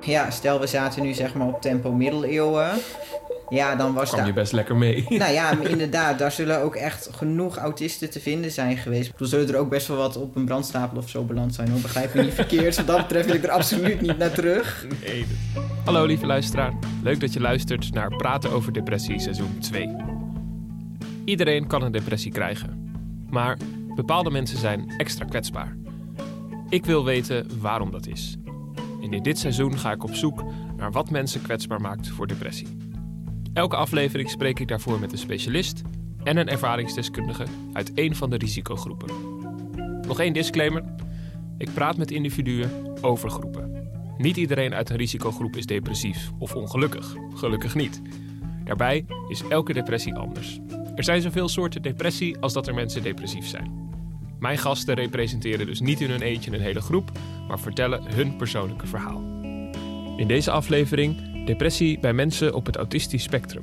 Ja, stel we zaten nu zeg maar op tempo middeleeuwen. Ja, dan was Kwam daar... je best lekker mee. Nou ja, inderdaad, daar zullen ook echt genoeg autisten te vinden zijn geweest. Er zullen er ook best wel wat op een brandstapel of zo beland zijn. Hoor. Begrijp me niet verkeerd. Wat dat betreft wil ik er absoluut niet naar terug. Nee. Hallo lieve luisteraar. Leuk dat je luistert naar Praten over Depressie seizoen 2. Iedereen kan een depressie krijgen. Maar bepaalde mensen zijn extra kwetsbaar. Ik wil weten waarom dat is. En in dit seizoen ga ik op zoek naar wat mensen kwetsbaar maakt voor depressie. Elke aflevering spreek ik daarvoor met een specialist en een ervaringsdeskundige uit één van de risicogroepen. Nog één disclaimer. Ik praat met individuen over groepen. Niet iedereen uit een risicogroep is depressief of ongelukkig. Gelukkig niet. Daarbij is elke depressie anders. Er zijn zoveel soorten depressie als dat er mensen depressief zijn. Mijn gasten representeren dus niet in hun eentje een hele groep, maar vertellen hun persoonlijke verhaal. In deze aflevering depressie bij mensen op het autistisch spectrum.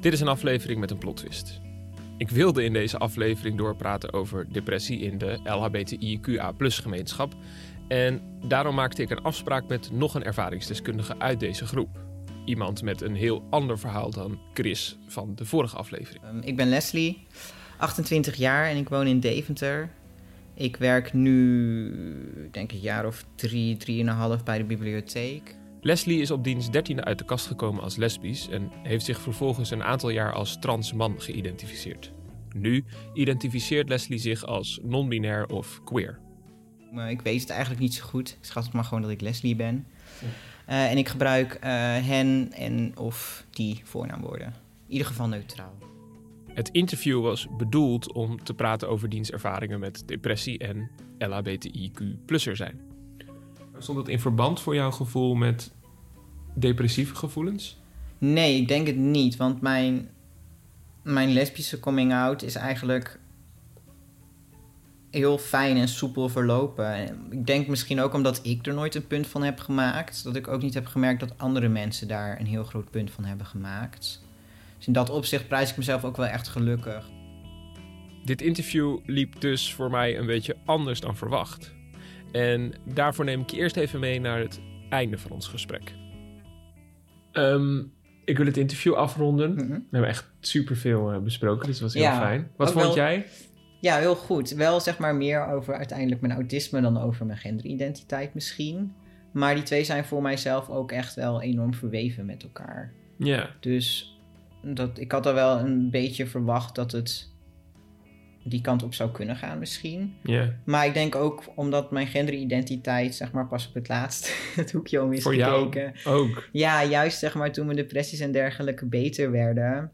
Dit is een aflevering met een plotwist. Ik wilde in deze aflevering doorpraten over depressie in de LHBTIQA gemeenschap. En daarom maakte ik een afspraak met nog een ervaringsdeskundige uit deze groep. Iemand met een heel ander verhaal dan Chris van de vorige aflevering. Um, ik ben Leslie, 28 jaar en ik woon in Deventer. Ik werk nu, denk ik, een jaar of drie, drieënhalf bij de bibliotheek. Leslie is op diens dertiende uit de kast gekomen als lesbisch en heeft zich vervolgens een aantal jaar als trans man geïdentificeerd. Nu identificeert Leslie zich als non-binair of queer. Maar ik weet het eigenlijk niet zo goed. Ik schat het maar gewoon dat ik Leslie ben. Uh, en ik gebruik uh, hen en of die voornaamwoorden. In ieder geval neutraal. Het interview was bedoeld om te praten over diens ervaringen met depressie en LHBTIQ-plusser zijn. Stond het in verband voor jouw gevoel met depressieve gevoelens? Nee, ik denk het niet. Want mijn, mijn lesbische coming-out is eigenlijk heel fijn en soepel verlopen. Ik denk misschien ook omdat ik er nooit een punt van heb gemaakt. Dat ik ook niet heb gemerkt dat andere mensen daar een heel groot punt van hebben gemaakt. Dus in dat opzicht prijs ik mezelf ook wel echt gelukkig. Dit interview liep dus voor mij een beetje anders dan verwacht. En daarvoor neem ik je eerst even mee naar het einde van ons gesprek. Um, ik wil het interview afronden. Mm -hmm. We hebben echt superveel uh, besproken, dus dat was heel ja, fijn. Wat vond wel, jij? Ja, heel goed. Wel zeg maar meer over uiteindelijk mijn autisme dan over mijn genderidentiteit misschien. Maar die twee zijn voor mijzelf ook echt wel enorm verweven met elkaar. Ja. Dus dat, ik had al wel een beetje verwacht dat het die kant op zou kunnen gaan misschien. Ja. Maar ik denk ook omdat mijn genderidentiteit zeg maar pas op het laatst het hoekje om is Voor gekeken. jou ook? Ja, juist zeg maar toen mijn depressies en dergelijke beter werden.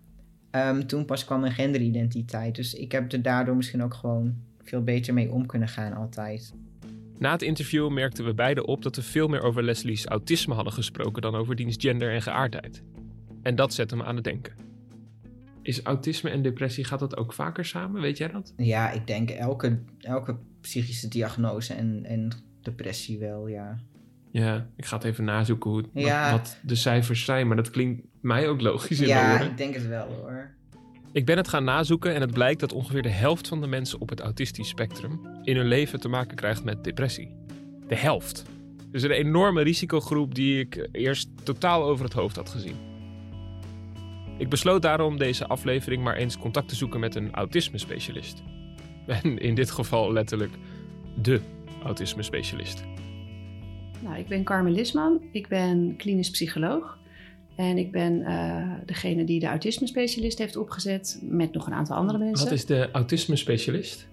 Um, toen pas kwam mijn genderidentiteit. Dus ik heb er daardoor misschien ook gewoon veel beter mee om kunnen gaan altijd. Na het interview merkten we beiden op dat we veel meer over Leslie's autisme hadden gesproken dan over diens gender en geaardheid. En dat zette me aan het denken. Is autisme en depressie, gaat dat ook vaker samen? Weet jij dat? Ja, ik denk elke, elke psychische diagnose en, en depressie wel, ja. Ja, ik ga het even nazoeken hoe, ja. wat, wat, de cijfers zijn, maar dat klinkt mij ook logisch in Ja, de ik denk het wel hoor. Ik ben het gaan nazoeken en het blijkt dat ongeveer de helft van de mensen op het autistisch spectrum in hun leven te maken krijgt met depressie. De helft. Dus een enorme risicogroep die ik eerst totaal over het hoofd had gezien. Ik besloot daarom deze aflevering maar eens contact te zoeken met een autisme-specialist. En in dit geval letterlijk de autisme-specialist. Nou, ik ben Carmen Lisman, ik ben klinisch psycholoog. En ik ben uh, degene die de autisme-specialist heeft opgezet met nog een aantal andere mensen. Wat is de autisme-specialist?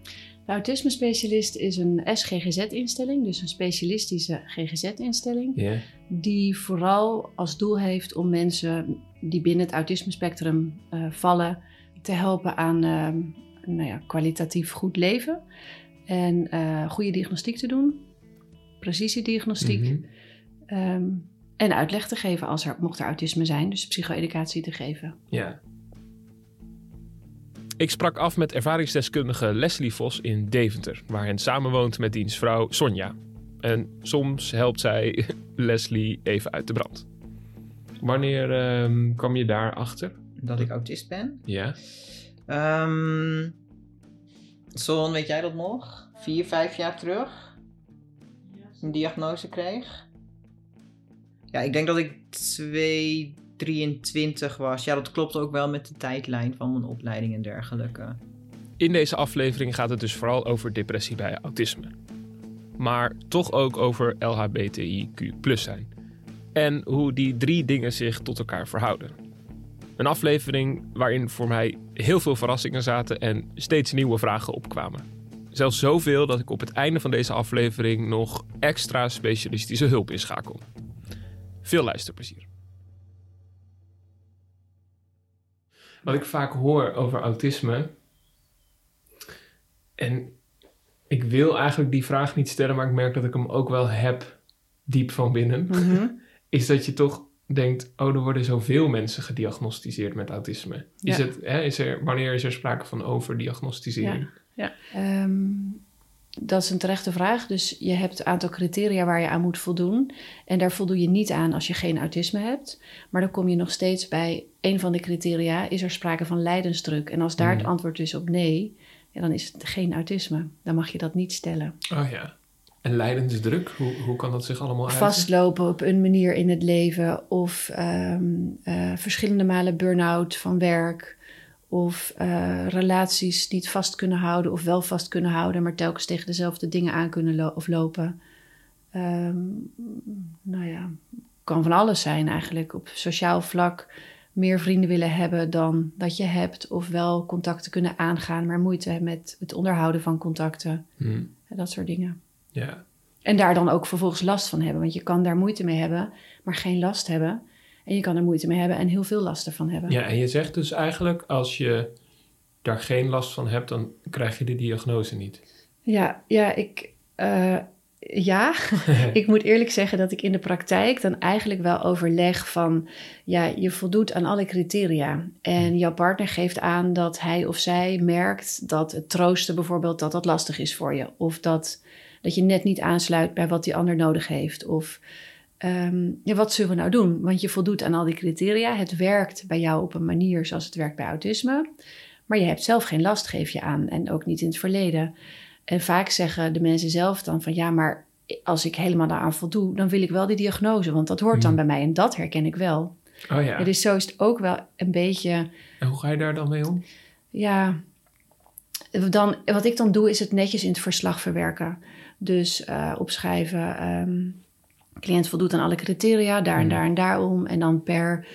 De autisme-specialist is een SGGZ-instelling, dus een specialistische GGZ-instelling, yeah. die vooral als doel heeft om mensen die binnen het autisme-spectrum uh, vallen te helpen aan uh, nou ja, kwalitatief goed leven en uh, goede diagnostiek te doen, precisiediagnostiek. Mm -hmm. um, en uitleg te geven als er, mocht er autisme zijn, dus psycho-educatie te geven. Ja. Ik sprak af met ervaringsdeskundige Leslie Vos in Deventer, waar hen samenwoont met diens vrouw Sonja. En soms helpt zij Leslie even uit de brand. Wanneer um, kwam je daarachter? Dat ik autist ben? Ja. Um, Son, weet jij dat nog? Vier, vijf jaar terug? Een diagnose kreeg? Ja, ik denk dat ik 223 was. Ja, dat klopt ook wel met de tijdlijn van mijn opleiding en dergelijke. In deze aflevering gaat het dus vooral over depressie bij autisme. Maar toch ook over LHBTIQ zijn. En hoe die drie dingen zich tot elkaar verhouden. Een aflevering waarin voor mij heel veel verrassingen zaten en steeds nieuwe vragen opkwamen. Zelfs zoveel dat ik op het einde van deze aflevering nog extra specialistische hulp inschakel. Veel luisterplezier. Wat ik vaak hoor over autisme. En ik wil eigenlijk die vraag niet stellen, maar ik merk dat ik hem ook wel heb diep van binnen. Is dat je toch denkt, oh, er worden zoveel mensen gediagnosticeerd met autisme. Is het, hè, is er, wanneer is er sprake van overdiagnostisering? Ja, ja. Ehm, dat is een terechte vraag. Dus je hebt een aantal criteria waar je aan moet voldoen. En daar voldoe je niet aan als je geen autisme hebt. Maar dan kom je nog steeds bij een van de criteria: is er sprake van lijdensdruk? En als daar het hmm. antwoord is op nee, ja, dan is het geen autisme. Dan mag je dat niet stellen. Oh ja. En lijdensdruk, hoe, hoe kan dat zich allemaal uiten? Vastlopen op een manier in het leven of ehm, eh, verschillende malen burn-out van werk of uh, relaties niet vast kunnen houden of wel vast kunnen houden, maar telkens tegen dezelfde dingen aan kunnen lo of lopen. Um, nou ja, kan van alles zijn eigenlijk. Op sociaal vlak meer vrienden willen hebben dan dat je hebt, of wel contacten kunnen aangaan, maar moeite hebben met het onderhouden van contacten. Hmm. Dat soort dingen. Ja. En daar dan ook vervolgens last van hebben. Want je kan daar moeite mee hebben, maar geen last hebben. En je kan er moeite mee hebben en heel veel last ervan hebben. Ja, en je zegt dus eigenlijk, als je daar geen last van hebt, dan krijg je de diagnose niet. Ja, ja ik. Uh, ja, ik moet eerlijk zeggen dat ik in de praktijk dan eigenlijk wel overleg van, ja, je voldoet aan alle criteria. En hm. jouw partner geeft aan dat hij of zij merkt dat het troosten bijvoorbeeld, dat dat lastig is voor je. Of dat dat je net niet aansluit bij wat die ander nodig heeft. Of ehm, ja, wat zullen we nou doen? Want je voldoet aan al die criteria. Het werkt bij jou op een manier zoals het werkt bij autisme. Maar je hebt zelf geen last, geef je aan. En ook niet in het verleden. En vaak zeggen de mensen zelf dan van ja, maar als ik helemaal daaraan voldoe, dan wil ik wel die diagnose. Want dat hoort dan mhm. bij mij en dat herken ik wel. Oh ja. Dus zo is het ook wel een beetje. En hoe ga je daar dan mee om? Ja, dan, wat ik dan doe is het netjes in het verslag verwerken. Dus uh, opschrijven, um, cliënt voldoet aan alle criteria, daar en hmm. daar en daarom. En dan per,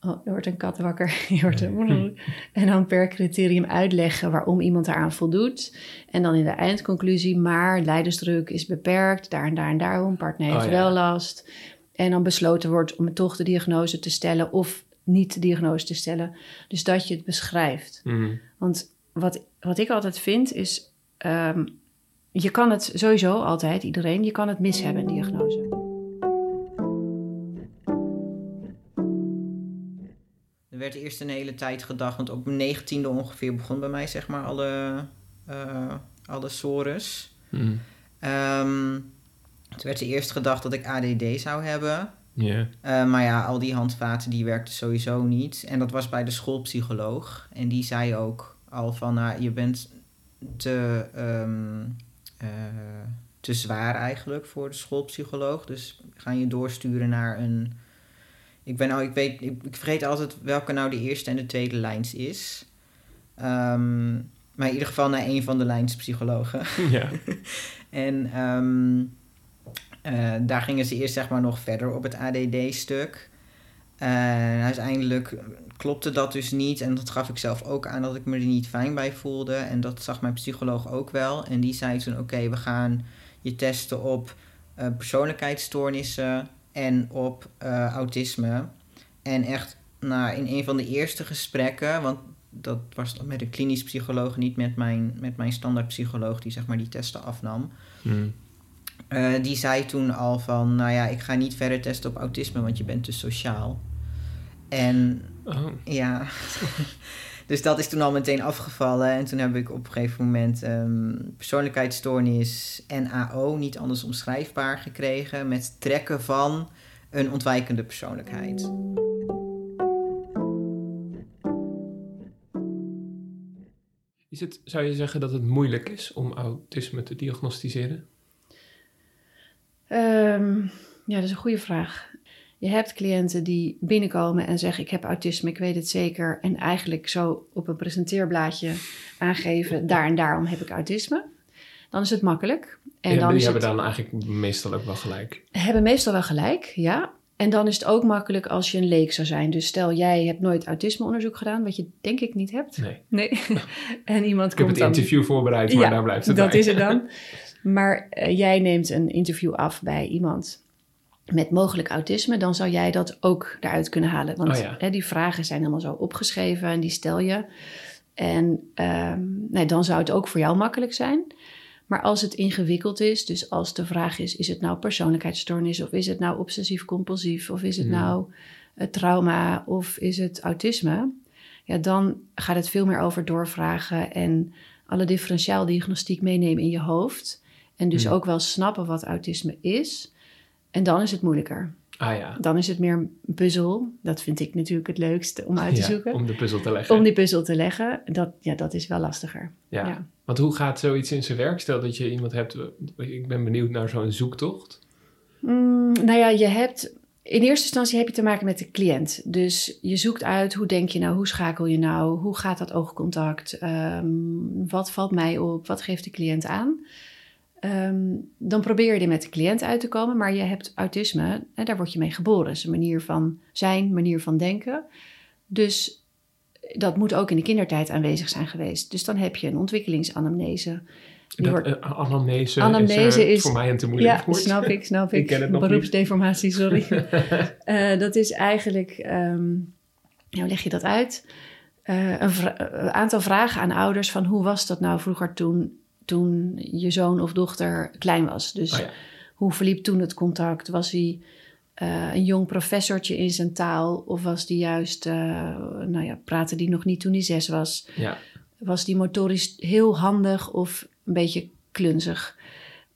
oh, er wordt een kat wakker, je hoort een, hmm. en dan per criterium uitleggen waarom iemand daaraan voldoet. En dan in de eindconclusie, maar leidersdruk is beperkt, daar en daar en daarom, partner heeft oh, wel last. En dan besloten wordt om toch de diagnose te stellen of niet de diagnose te stellen. Dus dat je het beschrijft. Hmm. Want wat, wat ik altijd vind is, um, je kan het sowieso altijd, iedereen, je kan het mis hebben, een diagnose. Er werd eerst een hele tijd gedacht, want op mijn negentiende ongeveer begon bij mij zeg maar alle, uh, alle sores. Um, toen werd er eerst gedacht dat ik ADD zou hebben. Yeah. Uh, maar ja, al die handvaten die werkten sowieso niet. En dat was bij de schoolpsycholoog. En die zei ook al van, nou, je bent te... Um, uh, te zwaar eigenlijk voor de schoolpsycholoog. Dus gaan je doorsturen naar een. Ik ben nou, ik weet, ik, vergeet altijd welke nou de eerste en de tweede lijns is. Um, maar in ieder geval naar een van de lijnspsychologen. Ja. en um, uh, daar gingen ze eerst zeg maar nog verder op het ADD-stuk. Uh, uiteindelijk klopte dat dus niet. En dat gaf ik zelf ook aan dat ik me er niet fijn bij voelde. En dat zag mijn psycholoog ook wel. En die zei toen: Oké, we gaan je testen op uh, persoonlijkheidsstoornissen en op uh, autisme. En echt nou, in een van de eerste gesprekken, want dat was met een klinisch psycholoog, niet met mijn, met mijn standaard psycholoog die zeg maar die testen afnam. Hmm. Uh, die zei toen al van, nou ja, ik ga niet verder testen op autisme, want je bent te sociaal. En oh. ja, dus dat is toen al meteen afgevallen. En toen heb ik op een gegeven moment um, persoonlijkheidsstoornis NAO, niet anders omschrijfbaar, gekregen. Met trekken van een ontwijkende persoonlijkheid. Is het, zou je zeggen dat het moeilijk is om autisme te diagnosticeren? Um, ja, dat is een goede vraag. Je hebt cliënten die binnenkomen en zeggen: Ik heb autisme, ik weet het zeker. En eigenlijk zo op een presenteerblaadje aangeven: Daar en daarom heb ik autisme. Dan is het makkelijk. En ja, dan die is hebben het, dan eigenlijk meestal ook wel gelijk. hebben meestal wel gelijk, ja. En dan is het ook makkelijk als je een leek zou zijn. Dus stel, jij hebt nooit autismeonderzoek gedaan, wat je denk ik niet hebt. Nee. Nee. en iemand Ik heb komt het dan... interview voorbereid, maar Ja, daar blijft het dat bij. is het dan. Maar eh, jij neemt een interview af bij iemand met mogelijk autisme, dan zou jij dat ook eruit kunnen halen. Want Oh ja. hè, die vragen zijn allemaal zo opgeschreven en die stel je. En ehm, nee, dan zou het ook voor jou makkelijk zijn. Maar als het ingewikkeld is, dus als de vraag is: is het nou persoonlijkheidsstoornis of is het nou obsessief-compulsief of is het Hmm. nou eh, trauma of is het autisme? Ja, dan gaat het veel meer over doorvragen en alle differentiaaldiagnostiek meenemen in je hoofd. En dus Hmm. ook wel snappen wat autisme is. En dan is het moeilijker. Ah ja. Dan is het meer een puzzel. Dat vind ik natuurlijk het leukste om uit te Ja, zoeken. om de puzzel te leggen. Om die puzzel te leggen, dat, ja, dat is wel lastiger. ja. ja. Want hoe gaat zoiets in zijn werk? Stel dat je iemand hebt, ik ben benieuwd naar zo'n zoektocht. Mm, nou ja, je hebt. In eerste instantie heb je te maken met de cliënt. Dus je zoekt uit hoe denk je nou, hoe schakel je nou, hoe gaat dat oogcontact, Ehm, wat valt mij op, wat geeft de cliënt aan. Ehm, dan probeer je er met de cliënt uit te komen, maar je hebt autisme, en daar word je mee geboren. Dat is een manier van zijn, manier van denken. Dus dat moet ook in de kindertijd aanwezig zijn geweest. Dus dan heb je een ontwikkelingsanamnese. Die Dat, wordt- eh, anamnese, Anamnese is, eh, is- voor mij een te moeilijk ja, woord. snap ik, snap ik. Ik ken het nog niet. Beroepsdeformatie, sorry. Eh, dat is eigenlijk, ja, hoe leg je dat uit? Een, vra- een aantal vragen aan ouders van hoe was dat nou vroeger toen, toen je zoon of dochter klein was? Dus Oh ja. hoe verliep toen het contact? Was hij eh, een jong professortje in zijn taal of was die juist, eh, nou ja, praatte die nog niet toen hij zes was? Ja. Was die motorisch heel handig of een beetje klunzig?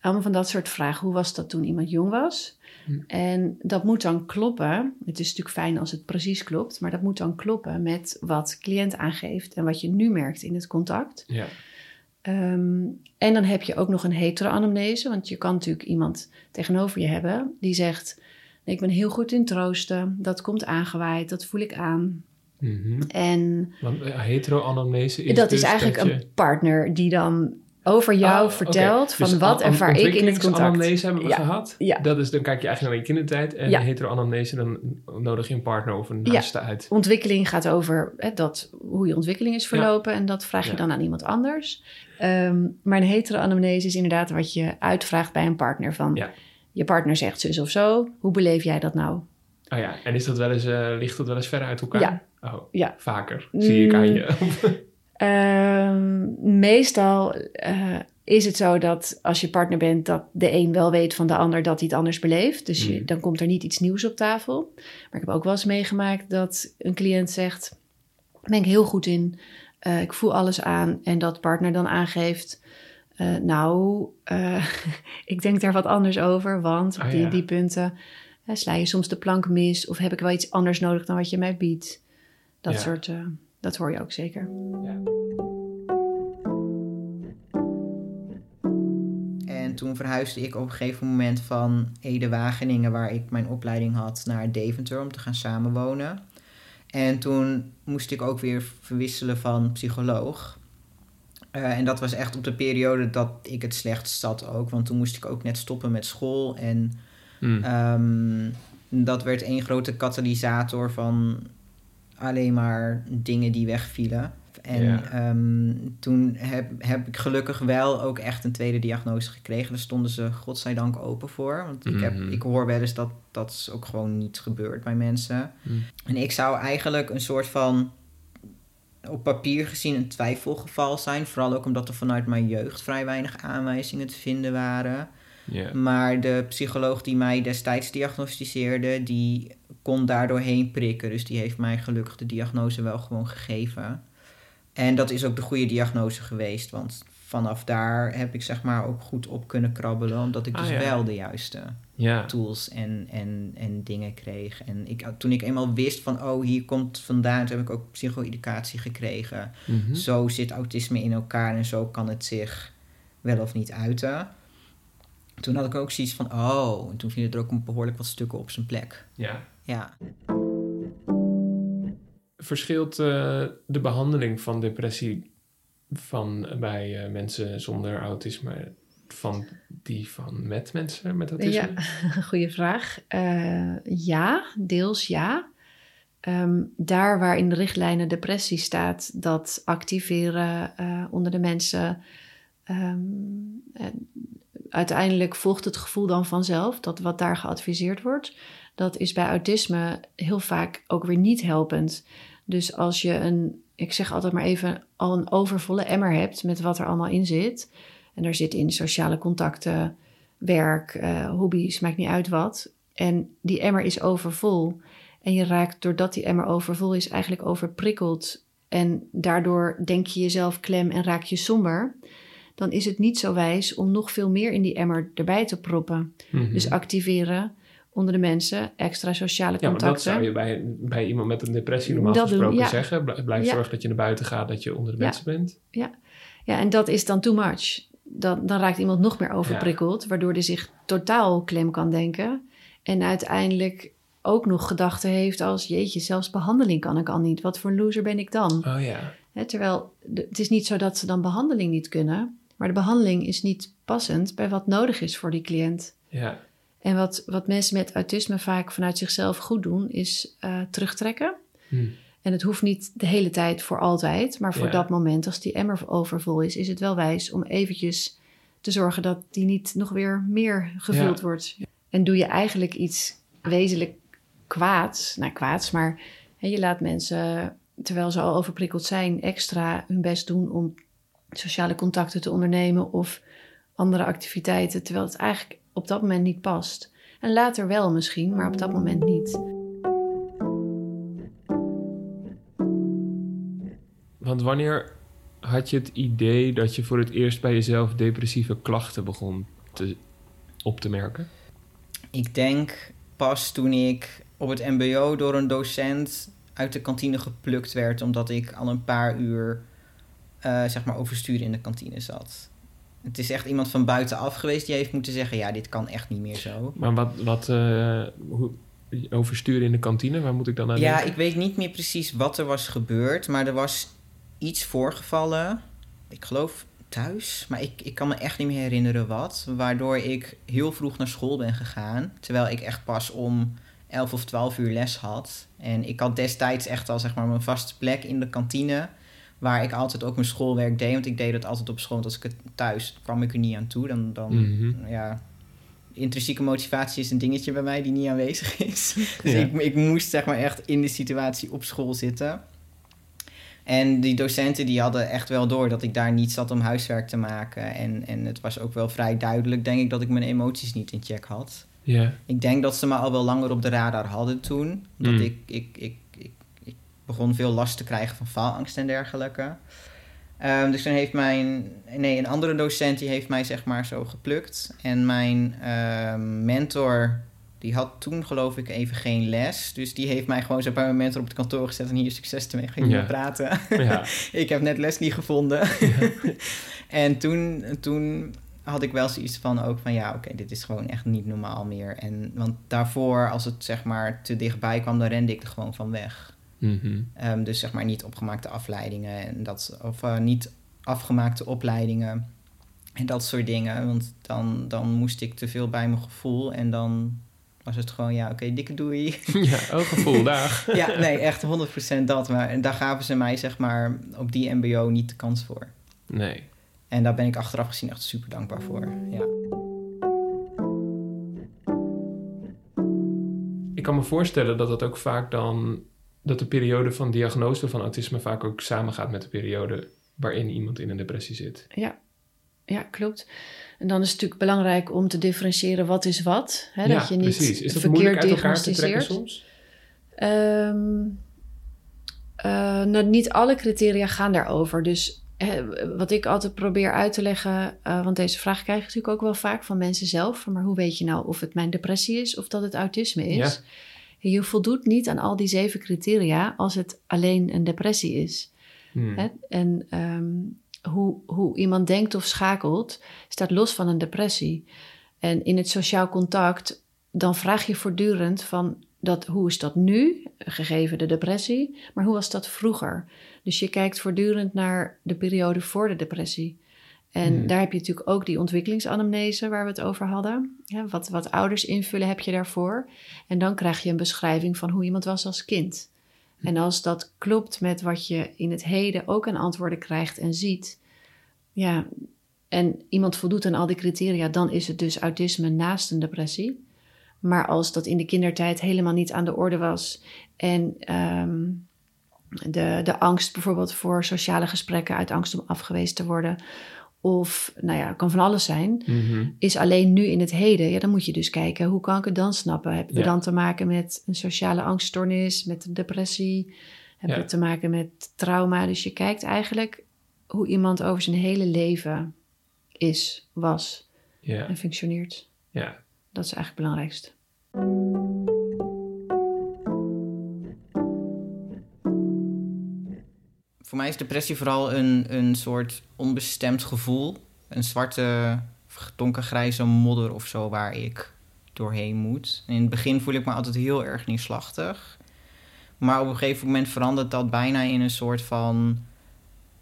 Allemaal van dat soort vragen. Hoe was dat toen iemand jong was? Hm. En dat moet dan kloppen. Het is natuurlijk fijn als het precies klopt, maar dat moet dan kloppen met wat cliënt aangeeft en wat je nu merkt in het contact. Ja. Ehm, en dan heb je ook nog een hetero-anamnese, want je kan natuurlijk iemand tegenover je hebben die zegt: nee, Ik ben heel goed in troosten, dat komt aangewaaid, dat voel ik aan. Mhm. En Want eh, hetero-anamnese is dat dus is eigenlijk dat je... een partner die dan over jou oké. vertelt van Dus wat an- ervaar ik in het contact. hebben we Ja. gehad. Ja. Dat is, dan kijk je eigenlijk naar je kindertijd. En Ja. hetero-anamnese, dan nodig je een partner of een naaste uit. Ontwikkeling gaat over hè, dat, hoe je ontwikkeling is verlopen en dat vraag je dan aan iemand anders. Ehm, maar een hetero-anamnese is inderdaad wat je uitvraagt bij een partner van Ja. je partner zegt zus of zo, hoe beleef jij dat nou? Oh ja, en is dat wel eens, eh, ligt dat wel eens ver uit elkaar? Ja. Oh, Ja. vaker. Zie ik aan je. Ehm, meestal eh, is het zo dat als je partner bent, dat de een wel weet van de ander dat hij het anders beleeft. Dus je- Mm. dan komt er niet iets nieuws op tafel. Maar ik heb ook wel eens meegemaakt dat een cliënt zegt: Daar ben ik heel goed in. Eh, ik voel alles aan. En dat partner dan aangeeft. eh, nou, ik denk daar wat anders over, want op Ah, die, ja. die punten sla je soms de plank mis of heb ik wel iets anders nodig dan wat je mij biedt. Dat Ja. soort, dat hoor je ook zeker. En toen verhuisde ik op een gegeven moment van Ede-Wageningen, waar ik mijn opleiding had, naar Deventer om te gaan samenwonen. En toen moest ik ook weer verwisselen van psycholoog. Eh, en dat was echt op de periode dat ik het slechtst zat ook. Want toen moest ik ook net stoppen met school. En Hmm. Ehm, dat werd één grote katalysator van alleen maar dingen die wegvielen. En Ja. ehm, toen heb, heb ik gelukkig wel ook echt een tweede diagnose gekregen. Daar stonden ze godzijdank open voor. Want ik, heb, Mhm. ik hoor wel eens dat dat is ook gewoon niet gebeurt bij mensen. Hmm. En ik zou eigenlijk een soort van op papier gezien een twijfelgeval zijn. Vooral ook omdat er vanuit mijn jeugd vrij weinig aanwijzingen te vinden waren. Maar de psycholoog die mij destijds diagnosticeerde, die kon daardoor heen prikken. Dus die heeft mij gelukkig de diagnose wel gewoon gegeven. En dat is ook de goede diagnose geweest. Want vanaf daar heb ik zeg maar ook goed op kunnen krabbelen. Omdat ik Ah, dus ja. wel de juiste Ja. tools en, en, en dingen kreeg. En ik, toen ik eenmaal wist van, oh, hier komt vandaan, toen heb ik ook psycho-educatie gekregen. Mhm. Zo zit autisme in elkaar en zo kan het zich wel of niet uiten. Toen had ik ook zoiets van, oh, en toen vielen er ook een behoorlijk wat stukken op zijn plek. Ja. Ja. Verschilt eh, de behandeling van depressie van eh, bij eh, mensen zonder autisme van die van met mensen met autisme? Ja, goede vraag. Uh, ja, deels ja. Um, daar waar in de richtlijnen depressie staat, dat activeren uh, onder de mensen. Um, uiteindelijk volgt het gevoel dan vanzelf, dat wat daar geadviseerd wordt. Dat is bij autisme heel vaak ook weer niet helpend. Dus als je een, ik zeg altijd maar even, al een overvolle emmer hebt met wat er allemaal in zit. En daar zit in sociale contacten, werk, uh, hobby's, maakt niet uit wat. En die emmer is overvol. En je raakt, doordat die emmer overvol is, eigenlijk overprikkeld. En daardoor denk je jezelf klem en raak je somber. Dan is het niet zo wijs om nog veel meer in die emmer erbij te proppen. Mm -hmm. Dus activeren onder de mensen, extra sociale contacten. Ja, maar dat zou je bij, bij iemand met een depressie normaal dat gesproken doen, ja. zeggen. Blijf ja. zorgen dat je naar buiten gaat, dat je onder de mensen bent. Ja. ja, en dat is dan too much. Dan, dan raakt iemand nog meer overprikkeld, waardoor hij zich totaal klem kan denken. En uiteindelijk ook nog gedachten heeft als... jeetje, zelfs behandeling kan ik al niet. Wat voor loser ben ik dan? Oh ja. He, terwijl het is niet zo dat ze dan behandeling niet kunnen... maar de behandeling is niet passend bij wat nodig is voor die cliënt. Ja. En wat, wat mensen met autisme vaak vanuit zichzelf goed doen... is uh, terugtrekken. Hmm. En het hoeft niet de hele tijd voor altijd... maar voor Ja. dat moment, als die emmer overvol is... is het wel wijs om eventjes te zorgen... dat die niet nog weer meer gevuld Ja. wordt. En doe je eigenlijk iets wezenlijk kwaads, nou kwaads, maar hè, je laat mensen, terwijl ze al overprikkeld zijn, extra hun best doen om sociale contacten te ondernemen of andere activiteiten, terwijl het eigenlijk op dat moment niet past. En later wel misschien, maar op dat moment niet. Want wanneer had je het idee dat je voor het eerst bij jezelf depressieve klachten begon te, op te merken? Ik denk pas toen ik op het MBO door een docent uit de kantine geplukt werd, omdat ik al een paar uur eh, zeg maar overstuur in de kantine zat. Het is echt iemand van buitenaf geweest die heeft moeten zeggen: ja, dit kan echt niet meer zo. Maar wat, wat eh, hoe, oversturen in de kantine, waar moet ik dan aan Ja, denken? ik weet niet meer precies wat er was gebeurd, maar er was iets voorgevallen. Ik geloof thuis, maar ik, ik kan me echt niet meer herinneren wat. Waardoor ik heel vroeg naar school ben gegaan. Terwijl ik echt pas om 11 of 12 uur les had. En ik had destijds echt al zeg maar mijn vaste plek in de kantine. Waar ik altijd ook mijn schoolwerk deed. Want ik deed het altijd op school. Want als ik het thuis kwam ik er niet aan toe. Dan, dan Mhm. ja, intrinsieke motivatie is een dingetje bij mij die niet aanwezig is. Dus Ja. ik, ik moest zeg maar echt in de situatie op school zitten. En die docenten die hadden echt wel door dat ik daar niet zat om huiswerk te maken. En, en het was ook wel vrij duidelijk, denk ik, dat ik mijn emoties niet in check had. Ja, Ik denk dat ze me al wel langer op de radar hadden toen. Dat Mm. ik, ik, ik begon veel last te krijgen van faalangst en dergelijke. Ehm, dus toen heeft mijn... Nee, een andere docent die heeft mij zeg maar zo geplukt. En mijn ehm, mentor, die had toen geloof ik even geen les. Dus die heeft mij gewoon zo bij mijn mentor op het kantoor gezet. En hier succes ermee, ga je Ja. mee praten. ja. ik heb net les niet gevonden. en toen, toen had ik wel zoiets van ook van ja, oké, dit is gewoon echt niet normaal meer. En, want daarvoor, als het zeg maar te dichtbij kwam, dan rende ik er gewoon van weg. Mhm. Ehm, dus zeg maar niet opgemaakte afleidingen en dat, of eh, niet afgemaakte opleidingen en dat soort dingen. Want dan, dan moest ik te veel bij mijn gevoel en dan was het gewoon ja, oké, dikke doei. ja, oh gevoel, dag. ja, nee, echt 100% dat. Maar daar gaven ze mij zeg maar op die MBO niet de kans voor. Nee. En daar ben ik achteraf gezien echt super dankbaar voor. Ja. Ik kan me voorstellen dat dat ook vaak dan... dat de periode van diagnose van autisme vaak ook samengaat met de periode waarin iemand in een depressie zit. Ja, ja klopt. En dan is het natuurlijk belangrijk om te differentiëren wat is wat. Hè, ja, dat je niet precies. Is dat verkeerd moeilijk uit elkaar te trekken soms? Ehm, eh, nou, niet alle criteria gaan daarover. Dus wat ik altijd probeer uit te leggen, eh, want deze vraag krijg ik natuurlijk ook wel vaak van mensen zelf. Maar hoe weet je nou of het mijn depressie is of dat het autisme is? Je voldoet niet aan al die zeven criteria als het alleen een depressie is. Hmm. Hè? En ehm, hoe, hoe iemand denkt of schakelt, staat los van een depressie. En in het sociaal contact, dan vraag je voortdurend van dat, hoe is dat nu, gegeven de depressie, maar hoe was dat vroeger? Dus je kijkt voortdurend naar de periode voor de depressie. En Hmm. daar heb je natuurlijk ook die ontwikkelingsanamnese waar we het over hadden. Ja, wat, wat ouders invullen heb je daarvoor. En dan krijg je een beschrijving van hoe iemand was als kind. En als dat klopt met wat je in het heden ook aan antwoorden krijgt en ziet, ja, en iemand voldoet aan al die criteria, dan is het dus autisme naast een depressie. Maar als dat in de kindertijd helemaal niet aan de orde was en ehm, de, de angst bijvoorbeeld voor sociale gesprekken uit angst om afgewezen te worden, of nou ja, kan van alles zijn, Mhm. is alleen nu in het heden. Ja, dan moet je dus kijken, hoe kan ik het dan snappen? Hebben we Ja. dan te maken met een sociale angststoornis, met een depressie? Hebben Ja. we te maken met trauma? Dus je kijkt eigenlijk hoe iemand over zijn hele leven is, was en functioneert. ja. Dat is eigenlijk het belangrijkste. Voor mij is depressie vooral een, een soort onbestemd gevoel. Een zwarte, donkergrijze modder of zo waar ik doorheen moet. En in het begin voel ik me altijd heel erg neerslachtig. Maar op een gegeven moment verandert dat bijna in een soort van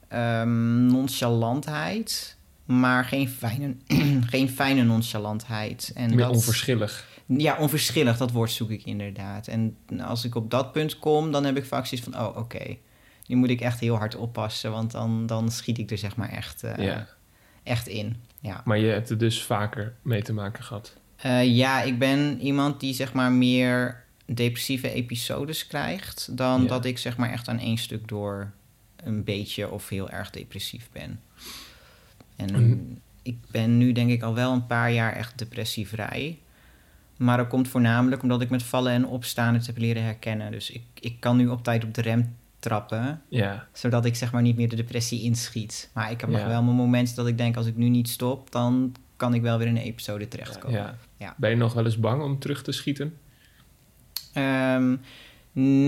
ehm, nonchalantheid. Maar geen fijne, geen fijne nonchalantheid. En Meer dat, onverschillig. ja, onverschillig, dat woord zoek ik inderdaad. En als ik op dat punt kom, dan heb ik vaak zoiets van... oh, oké, nu moet ik echt heel hard oppassen... want dan, dan schiet ik er zeg maar echt, eh, Ja. echt in. Ja. Maar je hebt er dus vaker mee te maken gehad. Eh, ja, ik ben iemand die zeg maar meer depressieve episodes krijgt... dan Ja. dat ik zeg maar echt aan één stuk door een beetje of heel erg depressief ben. En ik ben nu denk ik al wel een paar jaar echt depressievrij. Maar dat komt voornamelijk omdat ik met vallen en opstaan het heb leren herkennen. Dus ik, ik kan nu op tijd op de rem trappen, Ja, zodat ik zeg maar niet meer de depressie inschiet. Maar ik heb nog Ja. wel mijn momenten dat ik denk als ik nu niet stop, dan kan ik wel weer in een episode terechtkomen. ja. Ja. Ben je nog wel eens bang om terug te schieten? Ehm,